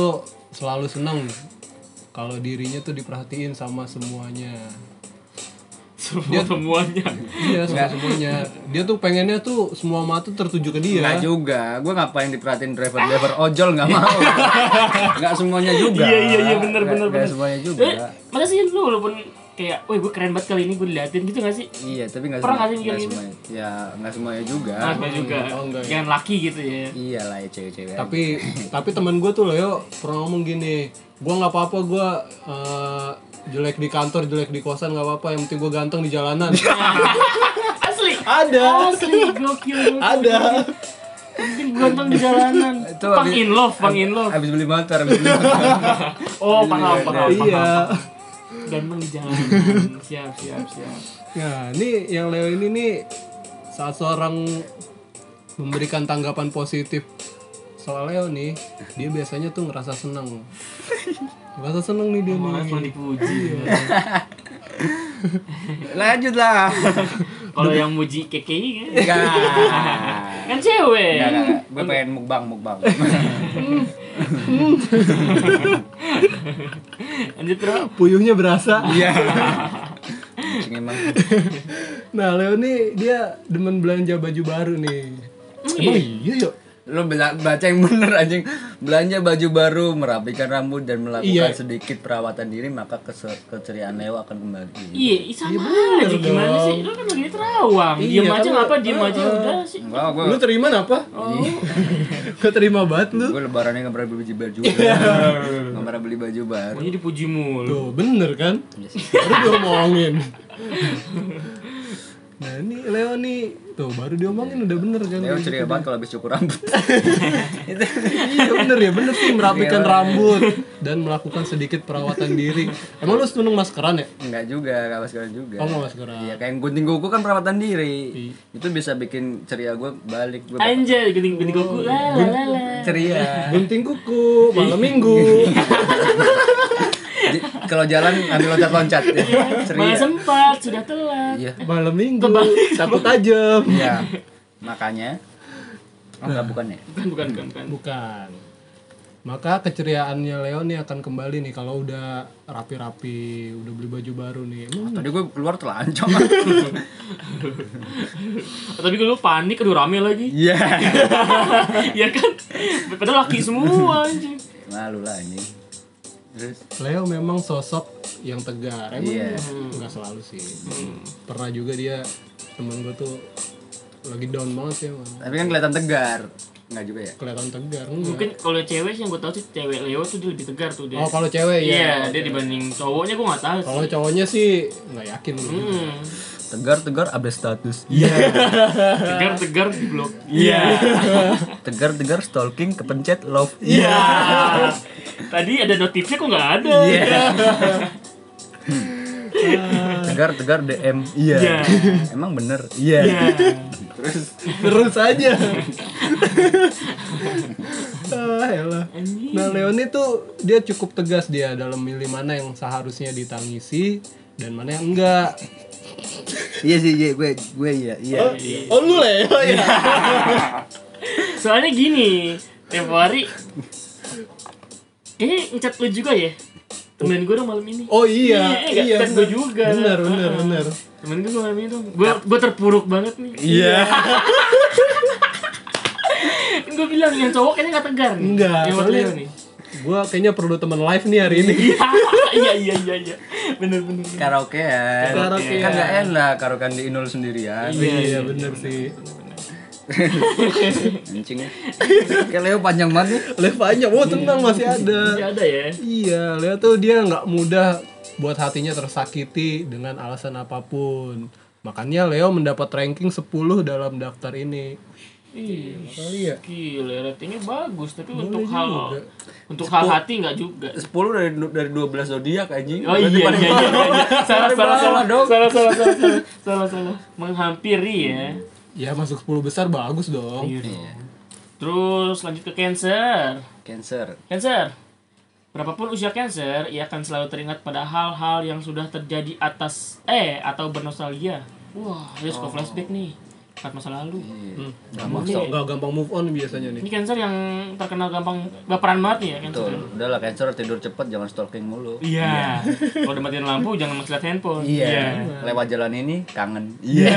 selalu senang kalau dirinya tuh diperhatiin sama semuanya. Semua semuanya. Iya, sama semuanya. Dia tuh pengennya tuh semua mata tertuju ke dia. Enggak juga, gue ngapain diperhatiin driver-driver ojol nggak mau. Nggak semuanya juga. Iya, iya, iya, bener, Nggak- bener, nggak bener. semuanya Eh, juga. masa sih lu walaupun kayak, woi gue keren banget kali ini gue diliatin gitu gak sih? Iya, tapi nggak Pernah semua, nggak sih mikir nggak gitu? semuanya. Ya nggak semuanya juga. Nah, gue juga. Oh, enggak ya. Jangan laki gitu ya. Iya lah ya cewek-cewek. tapi tapi teman gue tuh Leo pernah ngomong gini gue nggak apa-apa gue eh, jelek di kantor jelek di kosan nggak apa-apa yang penting gue ganteng di jalanan Asli. ada Asli gokil. gokil. ada ganteng di jalanan. Itu Pang abis- in love, pang in love. Habis beli motor, habis beli motor. Oh, paham, paham, paham. iya Ganteng di jalanan. Siap, siap, siap. nah ini yang Leo ini nih saat seorang memberikan tanggapan positif soal Leo nih dia biasanya tuh ngerasa seneng ngerasa seneng nih dia Malah nih dipuji. Lanjut lah. Kalau yang muji KKI kan, Enggak. kan cewek. Enggak, enggak. Gue pengen mukbang, mukbang. Lanjut bro. puyuhnya berasa Iya. Nah Leo nih dia demen belanja baju baru nih emang iya yuk Lu bela- baca yang bener anjing. Belanja baju baru, merapikan rambut dan melakukan Iya. sedikit perawatan diri maka keceriaan Leo akan kembali. Iya, sama aja gimana dong. sih? Lu kan lagi terawang. Iya, Diem aja ngapa? Diem aja udah sih. Enggak, lu terima apa Oh. Gak terima banget lu gue lebarannya nggak pernah beli baju baju Iya. nggak pernah beli baju baru Maunya dipuji mulu. Tuh bener kan Iya sih. Baru diomongin Nah ini Leo nih. Tuh baru diomongin udah bener kan Leo ceria banget kalau habis cukur rambut. Iya bener ya bener sih merapikan rambut Dan melakukan sedikit perawatan diri. Emang lu seneng maskeran ya? Enggak juga, enggak maskeran juga. Oh nggak maskeran. Iya, kayak gunting kuku kan perawatan diri. Itu bisa bikin ceria gue balik. Gue Anjay, gunting gunting kuku. Lah lah lah, lah. ceria. Gunting kuku malam minggu kalau jalan ambil loncat-loncat ya. Ceria. sempat, sudah telat. Iya. Malam minggu Takut tajam Iya. Makanya Oh, enggak bukan ya? Bukan, bukan, bukan, bukan. Bukan maka keceriaannya Leo nih akan kembali nih kalau udah rapi-rapi, udah beli baju baru nih. Emang Tadi gue keluar telanjang. Tapi kalau panik, aduh rame lagi. Iya. Iya kan? Padahal laki semua anjing. Malu lah ini. Terus Leo memang sosok yang tegar. Emang Iya. nggak selalu sih. Pernah juga dia temen gue tuh lagi down banget sih emang. tapi kan kelihatan tegar. Enggak juga ya? Kelihatan tegar. enggak. Mungkin kalau cewek sih yang gue tahu sih cewek Leo tuh dia lebih tegar tuh dia. Oh kalau cewek ya. Iya, dia dibanding cowoknya gue nggak tahu. sih. Kalau cowoknya sih nggak yakin. gue. Hmm. Tegar-tegar update status. Tegar-tegar di blok. Iya. Tegar-tegar stalking kepencet love. Iya. Tadi ada notifnya kok nggak ada. Iya. Tegar-tegar DM. Iya. Iya. Emang bener? Iya. Iya. Terus Terus aja. ah. Anjing. Nah Leoni tuh dia cukup tegas dia dalam milih mana yang seharusnya ditangisi dan mana yang enggak. Iya sih, iya gue gue iya, iya. Oh lu Leo ya? Soalnya gini, tempo hari Kayaknya ngecat lu juga ya? Temen gue dong malam ini. Oh iya, Iya, iya. ngecat gue juga. Bener, bener, bener. Temen gue malam ini dong. Gue gue terpuruk banget nih. Iya. Gue bilang yang cowok kayaknya gak tegar nih. Enggak, Yang soalnya nih Gua kayaknya perlu teman live nih hari ini. Iya iya iya iya Bener bener bener. Karaoke ya. Karaokean. Kan gak enak karaokean di Inul sendirian. Iya, bener sih. Anjing. Kayak Leo panjang banget nih. Live aja, oh tenang masih ada. Masih ada ya Iya, Leo tuh dia nggak mudah buat hatinya tersakiti dengan alasan apa pun. Makanya Leo mendapat ranking 10 dalam daftar ini. Iya Kali ya? Gila ratingnya bagus Tapi untuk juga. hal Untuk hal hati gak juga 10 dari dari 12 zodiak anjing. Oh iya Berarti iya iya, iya, iya. Salah salah salah dong. salah salah salah salah salah salah menghampiri ya. Ya masuk 10 besar bagus dong. Iya. Terus lanjut ke Cancer. Cancer. Cancer. Berapapun usia Cancer, ia akan selalu teringat pada hal-hal yang sudah terjadi atas eh atau bernostalgia. Wah, dia suka flashback nih. Saat masa lalu. Iya. Gampang, nggak gampang move on biasanya nih. Ini Cancer yang terkenal gampang baperan banget nih ya Cancer. Tuh, udahlah Cancer tidur cepet jangan stalking mulu. Iya. Kalau udah matiin lampu jangan masih lihat handphone. Iya. Lewat jalan ini kangen. Iya.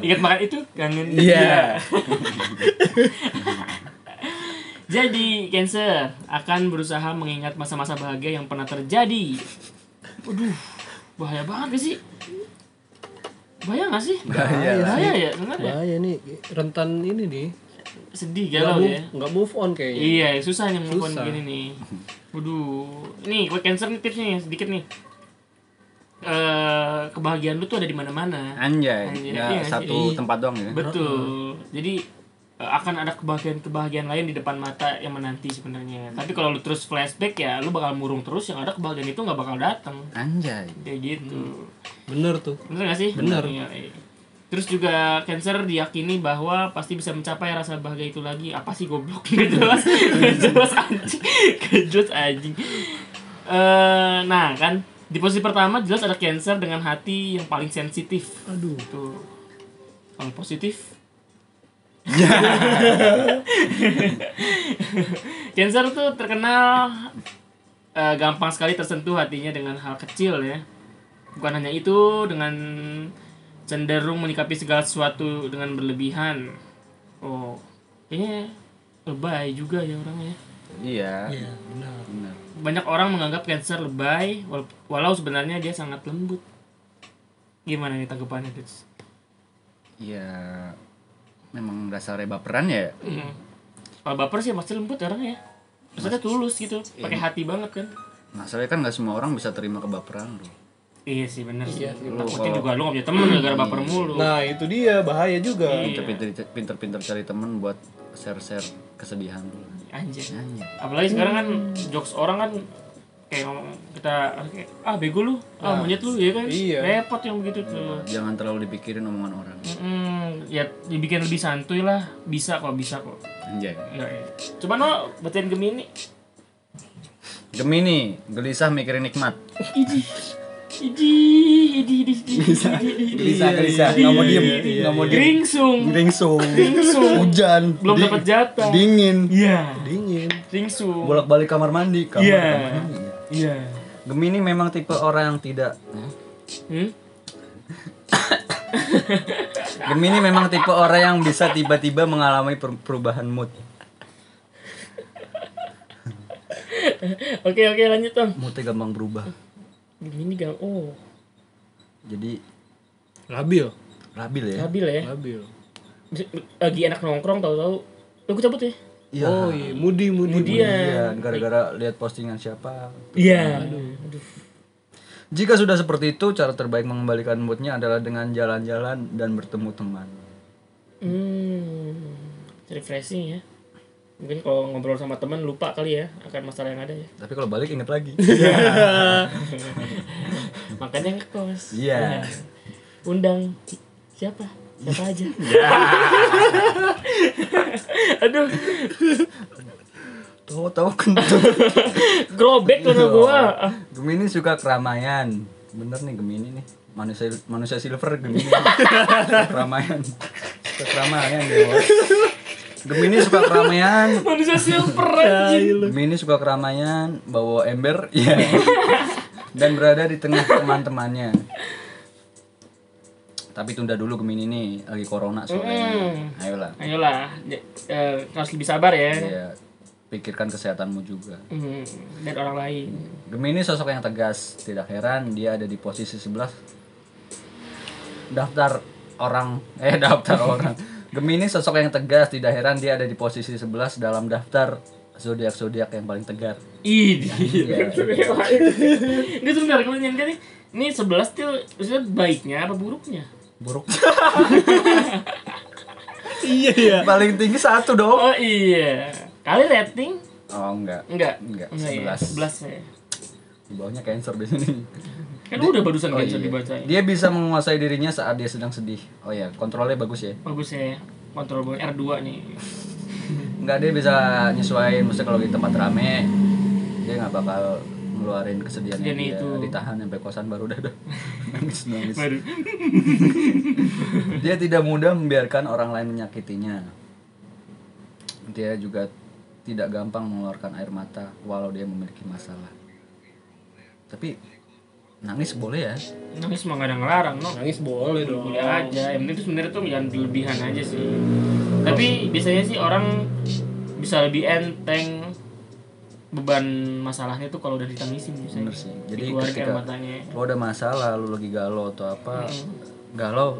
Ingat makan itu kangen. Iya. Jadi, Cancer akan berusaha mengingat masa-masa bahagia yang pernah terjadi. Waduh, bahaya banget gak sih bahaya gak sih Bahaya. bahaya ya sebenarnya bahaya nih rentan ini nih sedih galau move, ya nggak move on kayaknya Iya, susah nih move on Susah. gini nih. Waduh, ini gue cancer nih tipsnya sedikit nih. Eh kebahagiaan lu tuh ada di mana-mana. Anjay, Anjay, iya nggak satu sih? tempat doang ya. Betul. Jadi eh, akan ada kebahagiaan-kebahagiaan lain di depan mata yang menanti sebenarnya. Tapi kalau lu terus flashback ya, lu bakal murung terus yang ada kebahagiaan itu nggak bakal datang. Anjay. Kayak gitu. Bener tuh Bener gak sih? Bener. Iya, iya. Terus juga Cancer diyakini bahwa pasti bisa mencapai rasa bahagia itu lagi. Apa sih goblok? Gak jelas. Gak jelas anjing. Gak jelas anjing. Eh, nah kan di posisi pertama jelas ada Cancer dengan hati yang paling sensitif. aduh Tuh. Kalau positif Cancer tuh terkenal eh, gampang sekali tersentuh hatinya dengan hal kecil ya. Bukan hanya itu, dengan cenderung menyikapi segala sesuatu dengan berlebihan. Oh, kayaknya lebay juga ya orangnya. Iya. iya benar Benar. Banyak orang menganggap Cancer lebay, wal- walau sebenarnya dia sangat lembut. Gimana nih tanggapannya, Dits? Iya. Memang dasarnya baperan ya. Hmm. Kalau baper sih pasti lembut orangnya ya. Maksudnya tulus gitu, pakai hati banget kan. Masalahnya kan nggak semua orang bisa terima kebaperan bro. Iya sih bener sih. Iya sih, Takutnya juga lu gak punya temen gara-gara baper mulu. nah itu dia bahaya juga Iya. Pinter-pinter pinter-pinter cari temen buat share-share kesedihan lu. Anjir. Anjay. Apalagi sekarang kan jokes orang kan kayak ngomong kita kayak, ah bego lu, ah monyet lu ya kan. Iya. Repot yang begitu tuh. Jangan terlalu dipikirin omongan orang. Mm, ya dibikin lebih santuy lah, bisa kok, bisa kok. Anjay. Ya, ya. Coba no bacain Gemini. Gemini, gelisah mikirin nikmat. Idi. Idi, idi, idi, idi. Gelisah, gelisah. Nggak mau diem, nggak mau diem. Ringsung. Ringsung. Ringsung. Hujan. Belum dapat jatah. Dingin. Iya. dingin Ringsung. Bolak-balik kamar mandi. Kamar, Iya. kamar mandi. Iya. Gemini memang tipe orang yang tidak Hmm? Gemini memang tipe orang yang bisa tiba-tiba mengalami per- perubahan mood. Oke oke lanjut Tom. Moodnya gampang berubah. Gemini gang oh Jadi labil labil ya. labil ya. labil Lagi enak nongkrong tahu-tahu. Lu gue cabut ya? Iya. oh iya mudi mudi Kemudian. Iya, gara-gara lihat postingan siapa. Iya. Aduh. Jika sudah seperti itu, cara terbaik mengembalikan moodnya adalah dengan jalan-jalan dan bertemu teman. Hmm. Refreshing ya. Mungkin kalau ngobrol sama teman lupa kali ya akan masalah yang ada ya. Tapi kalau balik inget lagi. Makanya ngekos. Iya. Undang siapa? Siapa aja? Aduh, Tahu-tahu kentut. grobek sama gua. Gemini suka keramaian. Bener nih Gemini nih. Manusia manusia silver Gemini. keramaian. Keramaian dia. Gemini suka keramaian. Manusia silver anjing. Gemini suka keramaian, bawa ember, iya. Dan berada di tengah teman-temannya. Tapi tunda dulu Gemini nih, lagi corona soalnya. Hmm. Ayolah. Ayolah, ya, eh, harus lebih sabar ya. Iya. Pikirkan kesehatanmu juga. Hmm, dan orang lain. Gemini sosok yang tegas, tidak heran dia ada di posisi 11 daftar orang eh daftar orang. Gemini sosok yang tegas, tidak heran dia ada di posisi 11 dalam daftar zodiak-zodiak yang paling tegar. Ini. Iya. Ini sebentar kalau nyanyi nih. Ini 11 tuh maksudnya baiknya apa buruknya? Buruk. iya iya paling tinggi satu dong. Oh iya. Kali rating? Oh enggak. Enggak. Enggak, ya. 11 ya. Di bawahnya cancer di sini. Kan udah barusan Oh, iya. dibacain. Dia bisa menguasai dirinya saat dia sedang sedih. Oh ya, kontrolnya bagus ya. Bagus ya. Kontrol boy R2 nih. Enggak dia bisa nyesuaiin maksudnya kalau di tempat rame dia nggak bakal ngeluarin Kesedihan dia itu. ditahan sampai kosan baru dah dah nangis nangis Waduh. dia tidak mudah membiarkan orang lain menyakitinya dia juga tidak gampang mengeluarkan air mata walau dia memiliki masalah tapi nangis boleh ya Nangis mah gak ada ngelarang, no. nangis boleh dong Boleh aja. Yang penting tuh sebenarnya tuh jangan berlebihan aja sih. Tapi biasanya sih orang bisa lebih enteng beban masalahnya tuh kalau udah ditangisin biasanya. Bener sih. Jadi ketika matanya. lo ada masalah, lo lagi galau atau apa, galau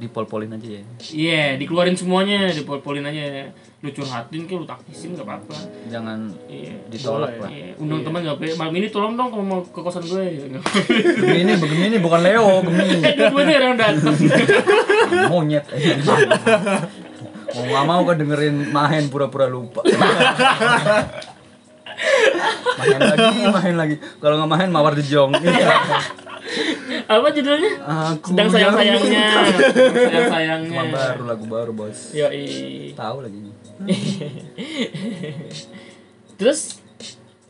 dipol-polin aja ya. Iya, dikeluarin semuanya, dipol-polin aja. Lu curhatin kayak lu taktisin gak apa-apa. Jangan Iya. ditolak lah. Iya, undang teman gak boleh. Malam ini tolong dong kalau mau ke kosan gue. Gemini, begini bukan Leo, Gemini. Dua-duanya yang datang. Monyet. Mau nggak mau kan dengerin main pura-pura lupa. main lagi, main lagi. Kalau nggak main mawar di jong. Apa judulnya? Aku Sedang sayang-sayangnya. Sedang Cuma sayangnya. baru lagu baru bos. Yoi. Tahu lagi. Terus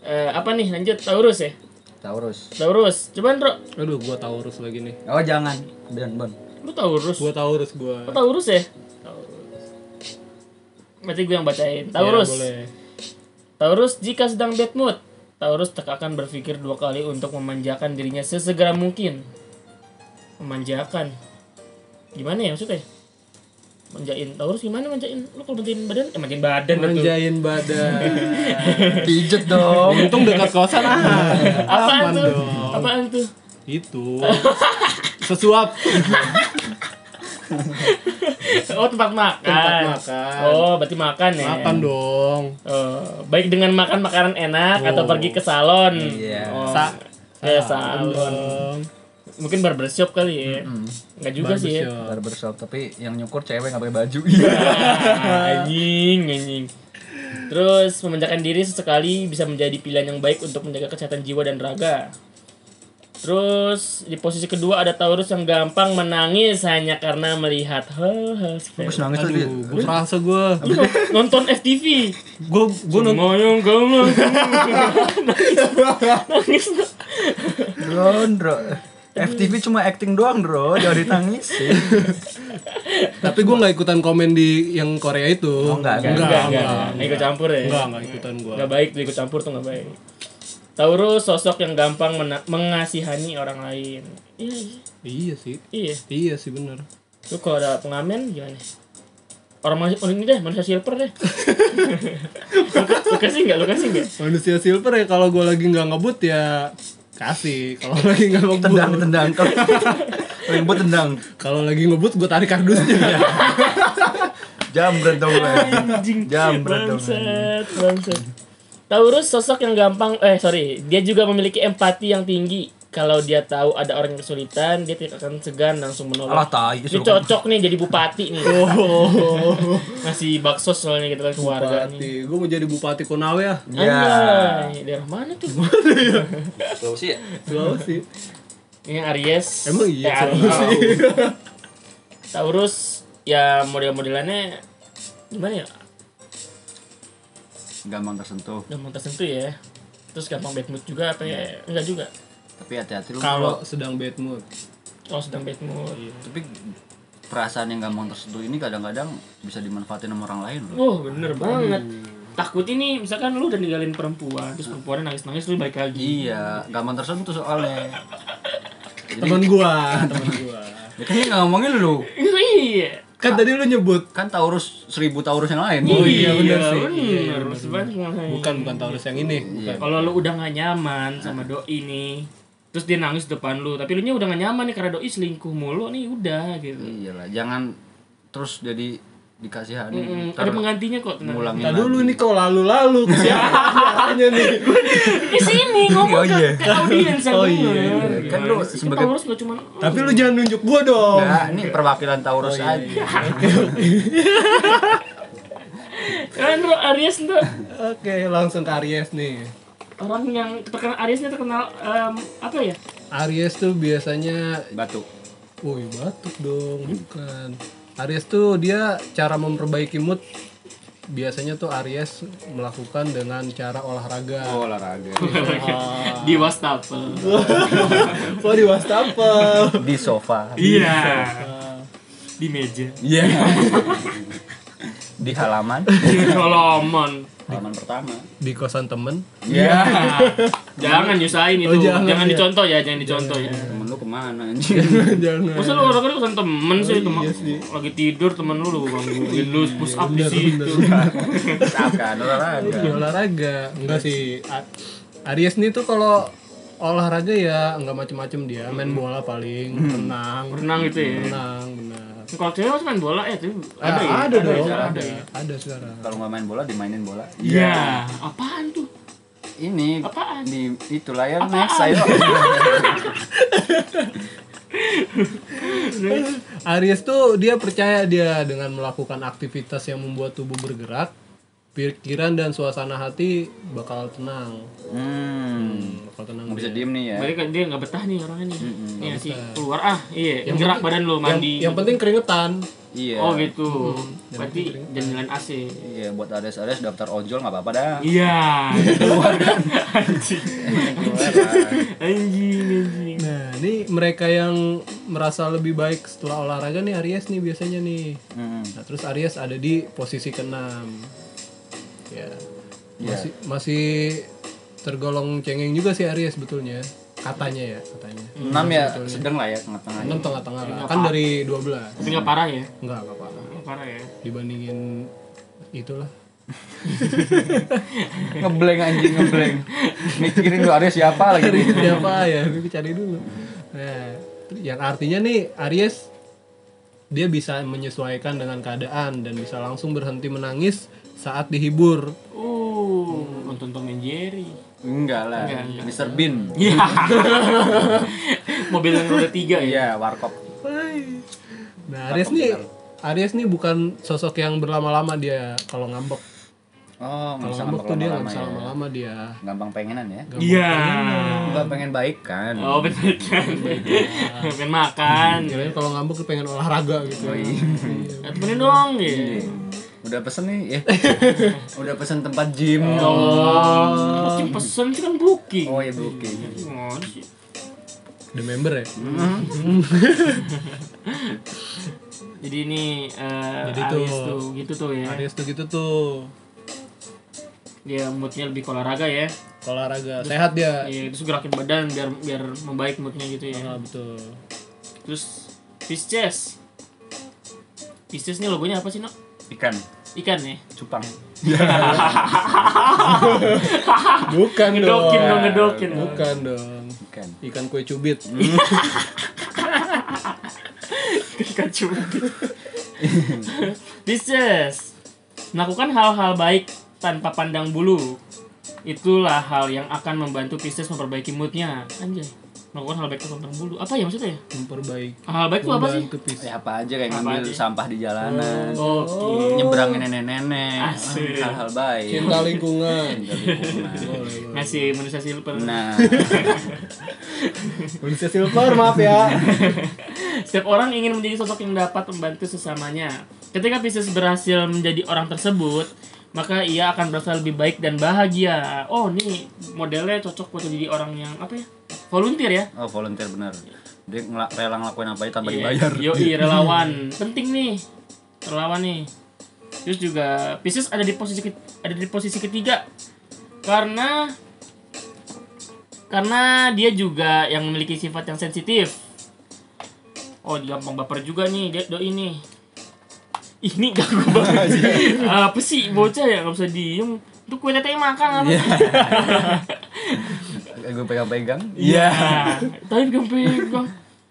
eh, apa nih lanjut Taurus ya? Taurus. Taurus. Coba Bro. Aduh, gua Taurus lagi nih. Oh jangan. Dan Bon. Lu Taurus. Gua Taurus gua. Oh, Taurus ya? Taurus. Berarti gue yang bacain. Taurus. Ya, boleh. Taurus jika sedang bad mood, Taurus tak akan berpikir dua kali untuk memanjakan dirinya sesegera mungkin. Memanjakan. Gimana ya maksudnya? Manjain Taurus gimana manjain? Lu kalau manjain badan, eh manjain badan betul. Manjain badan. Pijet dong. Untung dekat kosan ah. Apaan Aman tuh? dong. Apaan tuh? Itu. Sesuap. Oh tempat makan. Tempat makan. Oh berarti makan ya. Makan dong. Oh, baik dengan makan makanan enak atau pergi ke salon. Iya. Oh, Sa- ya salon. Dong. Mungkin barbershop kali ya. Enggak juga sih ya. Barbershop. Barbershop tapi yang nyukur cewek nggak pakai baju. anjing, anjing. Terus memanjakan diri sesekali bisa menjadi pilihan yang baik untuk menjaga kesehatan jiwa dan raga. Terus di posisi kedua ada Taurus yang gampang menangis hanya karena melihat hal-hal sepele. Terus nangis dia. Aduh, gua kerasa gua. Nonton FTV. Gua gua nonton Semua yang kau lakukan. Nangis. Gondro. FTV cuma acting doang, Bro. Jangan ditangis. tapi gua nggak ikutan komen di yang Korea itu. Oh, enggak, Enggak, enggak, enggak, enggak. enggak ikut campur ya. Enggak, enggak ikutan gua. Enggak baik tuh ikut campur tuh enggak baik. Taurus sosok yang gampang mengasihani orang lain. Iya, Iya sih. iya. Iya sih bener. Lu kalau ada pengamen gimana? Orang manusia, oh ini deh, manusia silver deh. lu, lu kasih enggak? Lu kasih enggak? Manusia silver ya kalau gua lagi nggak ngebut ya kasih. Kalau lagi nggak ngebut. Tendang, tendang. Kalau buat tendang. Kalau lagi ngebut gua tarik kardusnya. Jambret dong gue. Anjing. Jambret dong. Taurus sosok yang gampang, eh sorry, dia juga memiliki empati yang tinggi. Kalau dia tahu ada orang yang kesulitan, dia tidak akan segan langsung menolong. Alah tai. Ini cocok nih jadi bupati nih. oh. Ngasih bakso soalnya gitu kan keluarga nih. Bupati. Gua mau jadi bupati Konawe ya. Iya. Daerah mana tuh? Sulawesi ya? Sulawesi. Ini Aries. Emang iya, Eh, Aries. Sulawesi. Taurus ya model-modelannya gimana ya? Gampang tersentuh. Gampang tersentuh ya. Terus gampang bad mood juga apa ya? Enggak juga. Tapi hati-hati lu. Kalau sedang bad mood. Oh sedang bad mood. tapi perasaan yang gampang tersentuh ini kadang-kadang bisa dimanfaatin sama orang lain loh. Oh bener banget. Takut ini misalkan lu udah ninggalin perempuan, terus perempuannya nangis-nangis lu balik lagi. Iya, gampang tersentuh soalnya. Jadi, Temen gua, temen gua. ya kan ini nggak ngomongin lu. Iya. Kan tadi lu nyebut Kan Taurus seribu Taurus yang lain. Oh iya, bener sih. bener. Sebenarnya. bukan bukan Taurus yang ini. Iya. Kalau lu udah gak nyaman sama doi nih, terus dia nangis depan lu, tapi lu nya udah gak nyaman nih karena doi selingkuh mulu nih udah gitu. Iyalah, jangan terus jadi dikasihani. Mm, Ntar ada penggantinya kok tenang. lagi. dulu nih kau lalu-lalu ke siapanya nih. Di sini ngomong Oh, ke, iya. ke audiens yang Oh, denger. iya, iya. Kan lu sebagai- Kita harus gak cuma Tapi lu jangan nunjuk gua dong. Enggak, ini perwakilan Taurus Oh, aja. iya, kan lu Aries tuh Oke, langsung ke Aries nih. Orang yang terkenal Ariesnya terkenal em, apa ya? Aries tuh biasanya Batu. Woi batuk dong, bukan. Aries tuh dia cara memperbaiki mood biasanya tuh Aries melakukan dengan cara olahraga. Oh, olahraga. Di wastafel. Kok di wastafel? Di sofa. Iya. Di meja. Iya. Di halaman. Solomon. Halaman pertama. Di kosan temen. Iya. jangan nyusahin itu. Oh, jangan, jangan, ya. dicontoh ya, jangan dicontoh ya. Temen lu ke mana anjing Jangan. Masa lu olahraga urusan temen Oh, sih, iya temen lagi tidur temen lu lu gangguin lu push up di situ. Misalkan olahraga Iya, olahraga enggak sih Aries nih tuh kalau olahraga ya nggak macem-macem dia main bola paling renang Renang gitu ya. renang Kalau cewek masih main bola ya tuh. ada, Ada ya? ada, dong ya? ada ya? ada sekarang kalau nggak main bola dimainin bola Iya. Apaan tuh? ini Apaan? di itu layar next ayo Aries tuh dia percaya dia dengan melakukan aktivitas yang membuat tubuh bergerak pikiran dan suasana hati bakal tenang hmm bakal tenang nggak bisa dia. diem nih ya kan dia nggak betah nih orangnya nih. Iya sih. Keluar ah, iya. gerak badan lu yang, mandi. yang penting keringetan iya Oh gitu. Berarti jangan AC. iya buat ares ares daftar ojol nggak apa apa dah Iya. keluar kan Anjing. Anjing, anjing. nah ini mereka yang merasa lebih baik setelah olahraga nih Aries nih biasanya nih Hmm. Nah, terus Aries ada di posisi keenam. Ya. Ya. Masih masih tergolong cengeng juga sih Aries sebetulnya. Katanya ya, katanya. enam ya sedang lah ya tengah-tengah Enam tengah-tengah lah. Kan dari 12. Tapi nggak parah ya? Enggak, enggak apa-apa. Nggak parah ya. Dibandingin itulah. ngeblank anjing ngeblank mikirin lu Aries siapa lagi Aries siapa ya? Gue cari dulu. Nah, yang artinya nih Aries dia bisa menyesuaikan dengan keadaan dan bisa langsung berhenti menangis saat dihibur. Uh, nonton Tom and Jerry. enggak lah Enggak, enggak. Mr Bean Iya. Mobil yang roda tiga ya. iya warkop Nah, Aries nih Aries nih bukan sosok yang berlama-lama dia kalau ngambek. oh Kalau ngambek tuh dia nggak lama-lama ya dia. gampang pengenan ya Gampang Iya. Enggak pengen baik kan Oh betul kan. Pengen makan. Kirain kalau ngambek tuh pengen olahraga gitu. Ya, temenin dong ya. Udah pesen nih ya udah pesen tempat gym Oh, booking pesen sih kan booking. oh ya booking sih? The member ya. Jadi ini eh Jadi tuh- tuh gitu tuh ya. Aries tuh gitu tuh. Dia moodnya lebih olahraga ya. Olahraga sehat dia. Iya, terus gerakin badan biar biar membaik moodnya gitu ya. Ah, betul. Terus Pisces. Pisces nih logonya apa sih, Nok? ikan Ikan ya? cupang Bukan dong. Ngedokin dong, ngedokin. Bukan dong. ikan Ikan kue cubit. Ikan cubit. Pisces. Melakukan hal-hal baik tanpa pandang bulu. Itulah hal yang akan membantu Pisces memperbaiki moodnya. Anjay. Melakukan hal baik pandang bulu. Apa ya maksudnya ya? Memperbaik. Hal baik itu apa sih? Ya apa aja kayak ngambil aja? sampah di jalanan Oke. nyebrangin nenek-nenek Asik. hal-hal baik Cinta lingkungan. Ngasih manusia silver. nah Manusia silver maaf ya. Setiap orang ingin menjadi sosok yang dapat membantu sesamanya. Ketika Pisces berhasil menjadi orang tersebut, maka ia akan merasa lebih baik dan bahagia. Oh, ini modelnya cocok buat jadi orang yang apa ya? Volunteer ya? oh volunteer bener dia ngela- rela ngelakuin apa aja tanpa Iya. dibayar Yoi, relawan. Penting nih. Relawan nih. Terus juga Pisces ada di posisi ke- ada di posisi ketiga. Karena karena dia juga yang memiliki sifat yang sensitif. Oh, dia gampang baper juga nih, dia doi nih. Ih, Ini ganggu banget sih. Apa sih bocah ya nggak usah diem. Itu kue teteh makan apa? gue pegang-pegang Iya. Tapi pegang-pegang.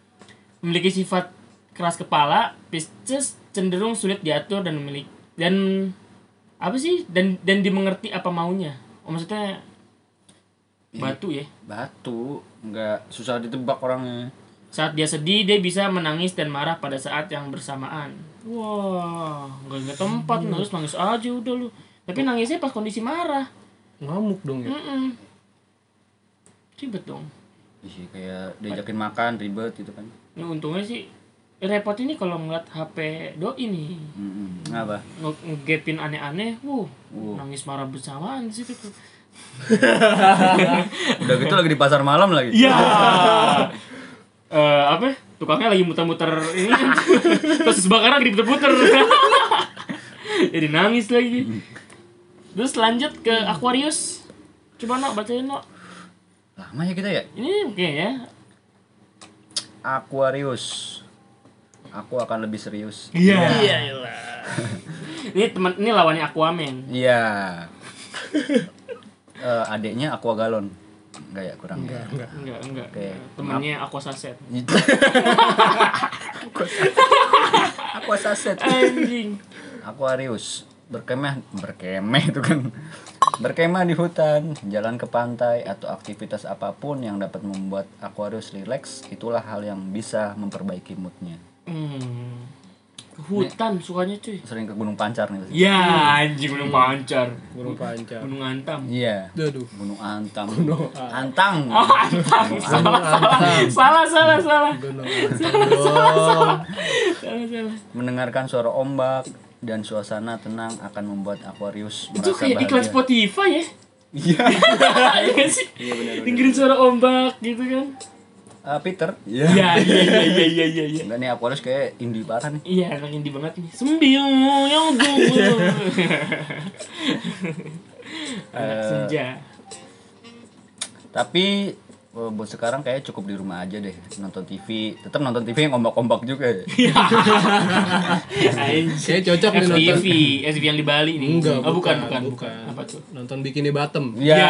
Memiliki sifat keras kepala, Pisces cenderung sulit diatur dan memiliki dan apa sih dan dan dimengerti apa maunya. Oh maksudnya batu ya. batu nggak susah ditebak orangnya Saat dia sedih, dia bisa menangis dan marah pada saat yang bersamaan. Wah, nggak ingat tempat, harus nangis aja udah lu. Tapi nangisnya pas kondisi marah. Ngamuk dong ya. Mm-mm. Ribet dong. Iya, kayak diajakin makan ribet gitu kan Ini untungnya sih repot ini kalau ngeliat HP doi nih. Mm-mm. Kenapa? nge- ngegapin aneh-aneh, wuh, Wuh. nangis marah bersamaan di situ tuh. Udah gitu lagi di pasar malam lagi. Iya. Eh apa? Tukangnya lagi muter-muter ini. Terus kebakaran lagi diputer-puter. Jadi nangis lagi. Terus lanjut ke Aquarius. Coba nok bacain nok. Lama ya kita ya? Ini mungkin ya. Aquarius. Aku akan lebih serius. Iya. ini teman ini lawannya Aquaman. Iya. Eh, adiknya Aqua Galon. Enggak ya, kurang. ya. enggak Enggak, enggak. Oke. Temannya Aqua Saset. Aqua Saset. Anjing. Aquarius berkemah berkemah itu kan berkemah di hutan jalan ke pantai atau aktivitas apa pun yang dapat membuat Aquarius rileks itulah hal yang bisa memperbaiki moodnya Hmm. Ke hutan sukanya cuy. sering ke Gunung Pancar nih Ya anjing gunung pancar. burung pancar Gunung Antam. iya aduh Gunung Antam Antang Oh, Antang. Salah, salah. Salah, salah, salah. gunung Salah, salah. mendengarkan suara ombak dan suasana tenang akan membuat Aquarius Itu merasa kayak iklan bahagia Spotify ya. iya Iya sih? Dengerin suara ombak gitu kan. Ah, Peter Iya, iya, iya, iya, iya, iya, iya. Enggak nih Aquarius kayak indie parah nih Iya, anak indie banget nih. Sembiu yang dulu. Anak senja. tapi eh, buat sekarang kayak cukup di rumah aja deh nonton TV tetap nonton TV yang ombak-ombak juga ya. Kayak cocok nih nonton. FTV, FTV yang di Bali nih. Enggak, oh, bukan, bukan, bukan. Apa tuh? nonton bikini bottom Ya, ya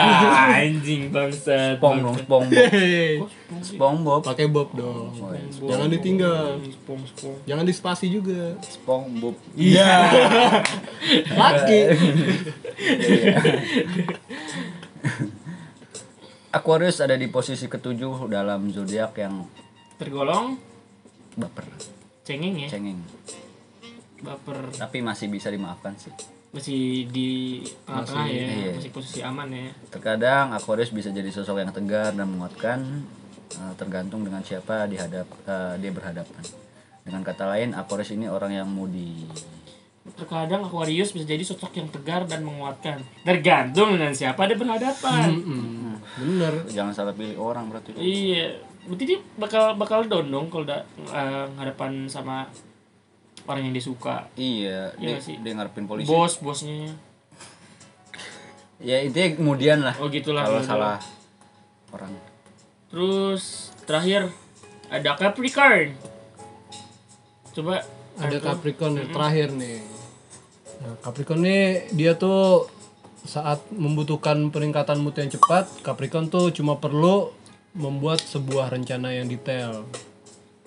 anjing bangsat. Spong dong Spong Hehehe. SpongeBob pakai bob dong Oh, iya. jangan ditinggal Spong, spong. jangan dispasi juga SpongeBob Iya. laki Aquarius ada di posisi ketujuh dalam zodiak yang Tergolong baper. cengeng ya. cengeng. Baper. Tapi masih bisa dimaafkan sih. Masih di tengah-tengah ya, iya. masih posisi aman ya. terkadang Aquarius bisa jadi sosok yang tegar dan menguatkan eh, tergantung dengan siapa dihadap eh, dia berhadapan. Dengan kata lain Aquarius ini orang yang moody Terkadang Aquarius bisa jadi sosok yang tegar dan menguatkan. Tergantung dengan siapa dia berhadapan. Mm-mm. bener jangan salah pilih orang berarti Iya, berarti dia bakal bakal down dong kalau udah eh, hadapan sama orang yang dia suka. iya Iya dia, sih? dia ngarepin polisi Bos, bosnya. ya itu kemudian lah Oh gitulah. kalau salah orang Terus terakhir ada Capricorn. Coba ada. Capricorn yang terakhir nih nah, Capricorn nih dia tuh saat membutuhkan peningkatan mood yang cepat Capricorn tuh cuma perlu membuat sebuah rencana yang detail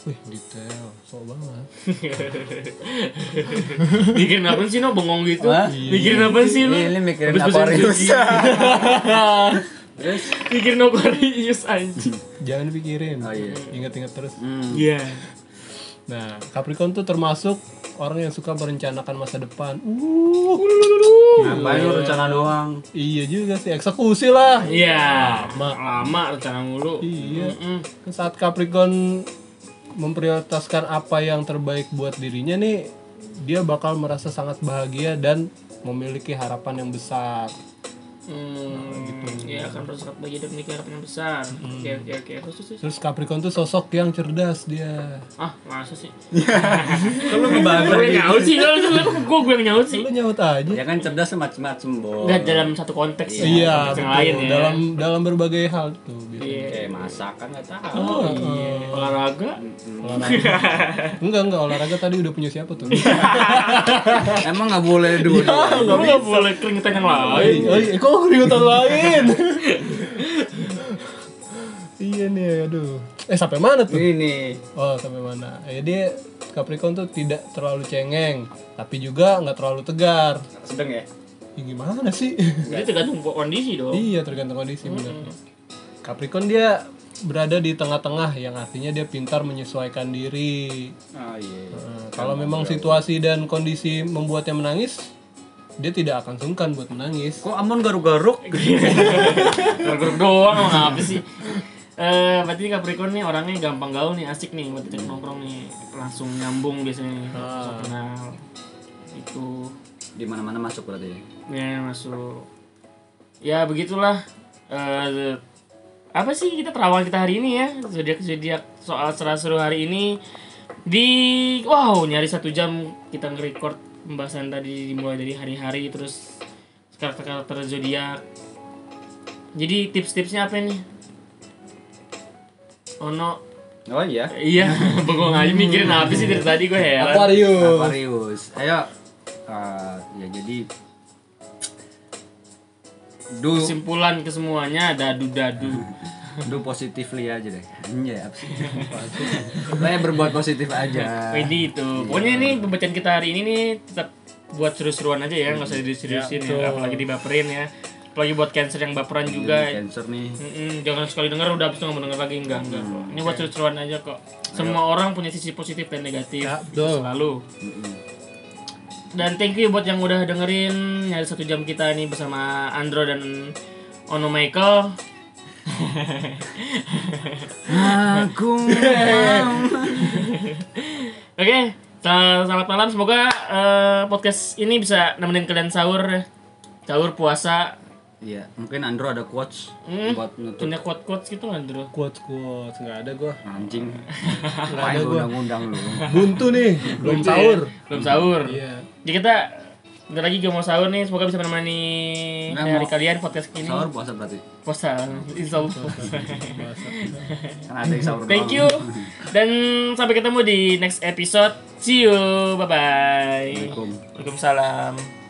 wih detail sok banget Mikirin apa sih no bengong gitu? Hah? Mikirin apa sih lo? Ini- ini mikirin Aquarius. Indonesia. Mikirin Aquarius anjing. jangan dipikirin Oh, iya. ingat-ingat terus. Iya. nah Capricorn tuh termasuk orang yang suka merencanakan masa depan uh ngapain lu rencana doang iya juga sih eksekusi lah Iya. Lama. Lama rencana mulu. iya Mm-mm. saat Capricorn memprioritaskan apa yang terbaik buat dirinya nih dia bakal merasa sangat bahagia dan memiliki harapan yang besar Hmm, gitu. Ya akan bersekat bagi dan memiliki harapan yang besar. Oke oke oke. Terus terus, terus. terus Capricorn tuh sosok yang cerdas dia Ah masa sih? kalau ngebahas Gue nyaut sih kalau gue gue yang nyaut sih. lu nyaut aja ya kan cerdas macem-macem bo Enggak dalam satu konteks ya. iya konteks yang betul. lain ya. dalam dalam berbagai hal tuh biasanya. Iya. kayak masak kan nggak tahu Oh iya. Olahraga. olahraga enggak enggak olahraga tadi udah punya siapa tuh emang nggak boleh dua Lu nggak boleh keringetan yang lain. oh iya kok keributan lain iya nih aduh eh sampai mana tuh ini Oh sampai mana? Ya dia Capricorn tuh tidak terlalu cengeng, tapi juga nggak terlalu tegar. sedang ya Ya, gimana sih? Jadi tergantung kondisi dong. iya tergantung kondisi benar. Capricorn dia berada di tengah-tengah, yang artinya dia pintar menyesuaikan diri. oh iya Nah, kalau memang situasi dan kondisi membuatnya menangis, dia tidak akan sungkan buat menangis. kok Amon garuk-garuk Garuk doang emang apa sih? Eh, berarti Capricorn nih orangnya gampang gaul nih, asik nih buat diajak nongkrong nih, langsung nyambung biasanya, nih, langsung kenal. Itu di mana-mana masuk berarti ya ya masuk. Ya begitulah. Eh, apa sih kita terawal kita hari ini ya? Zodiak zodiak soal seru-seru hari ini di wow nyari satu jam kita nge-record pembahasan tadi dimulai dari hari-hari terus karakter-karakter zodiak. Jadi tips-tipsnya apa nih? Ono Oh iya. Iya, bengong aja mikirin apa sih dari tadi gue heran. Aquarius. Aquarius. Ayo. eh, ya jadi do Kesimpulan ke semuanya dadu-dadu. do positively aja deh. Anjay, apa sih? Pokoknya berbuat positif aja. Ini itu. Pokoknya ini pembacaan kita hari ini nih tetap buat seru-seruan aja ya, nggak usah diseriusin Ya, ya, apalagi dibaperin ya. Apalagi buat cancer yang baperan juga. Cancer nih. Mm-mm, jangan sekali denger udah habis itu nggak mau denger lagi enggak enggak kok. Ini buat seru-seruan aja kok. Semua orang punya sisi positif dan negatif. Ya, betul. Selalu. Dan thank you buat yang udah dengerin nyari satu jam kita nih bersama Andro dan Ono Michael. Aku Oke, sel- selamat malam. Semoga eh, podcast ini bisa nemenin kalian sahur, ya. sahur puasa. Iya, mungkin Andro ada quotes Hmm, buat nutup Punya quote quotes gitu nggak Andro? Quotes quotes nggak ada gua. anjing. Nggak Main ada lu gua. undang-undang lu. Buntu nih, belum Belum sahur. Belum sahur. Iya. Jadi kita bentar lagi gak mau sahur nih. Semoga bisa menemani Nggak, hari kalian podcast ini. Sahur puasa berarti. Puasa. Insya Allah. Kan ada yang sahur Thank you. Dan sampai ketemu di next episode. See you. Bye bye. Assalamualaikum. Waalaikumsalam.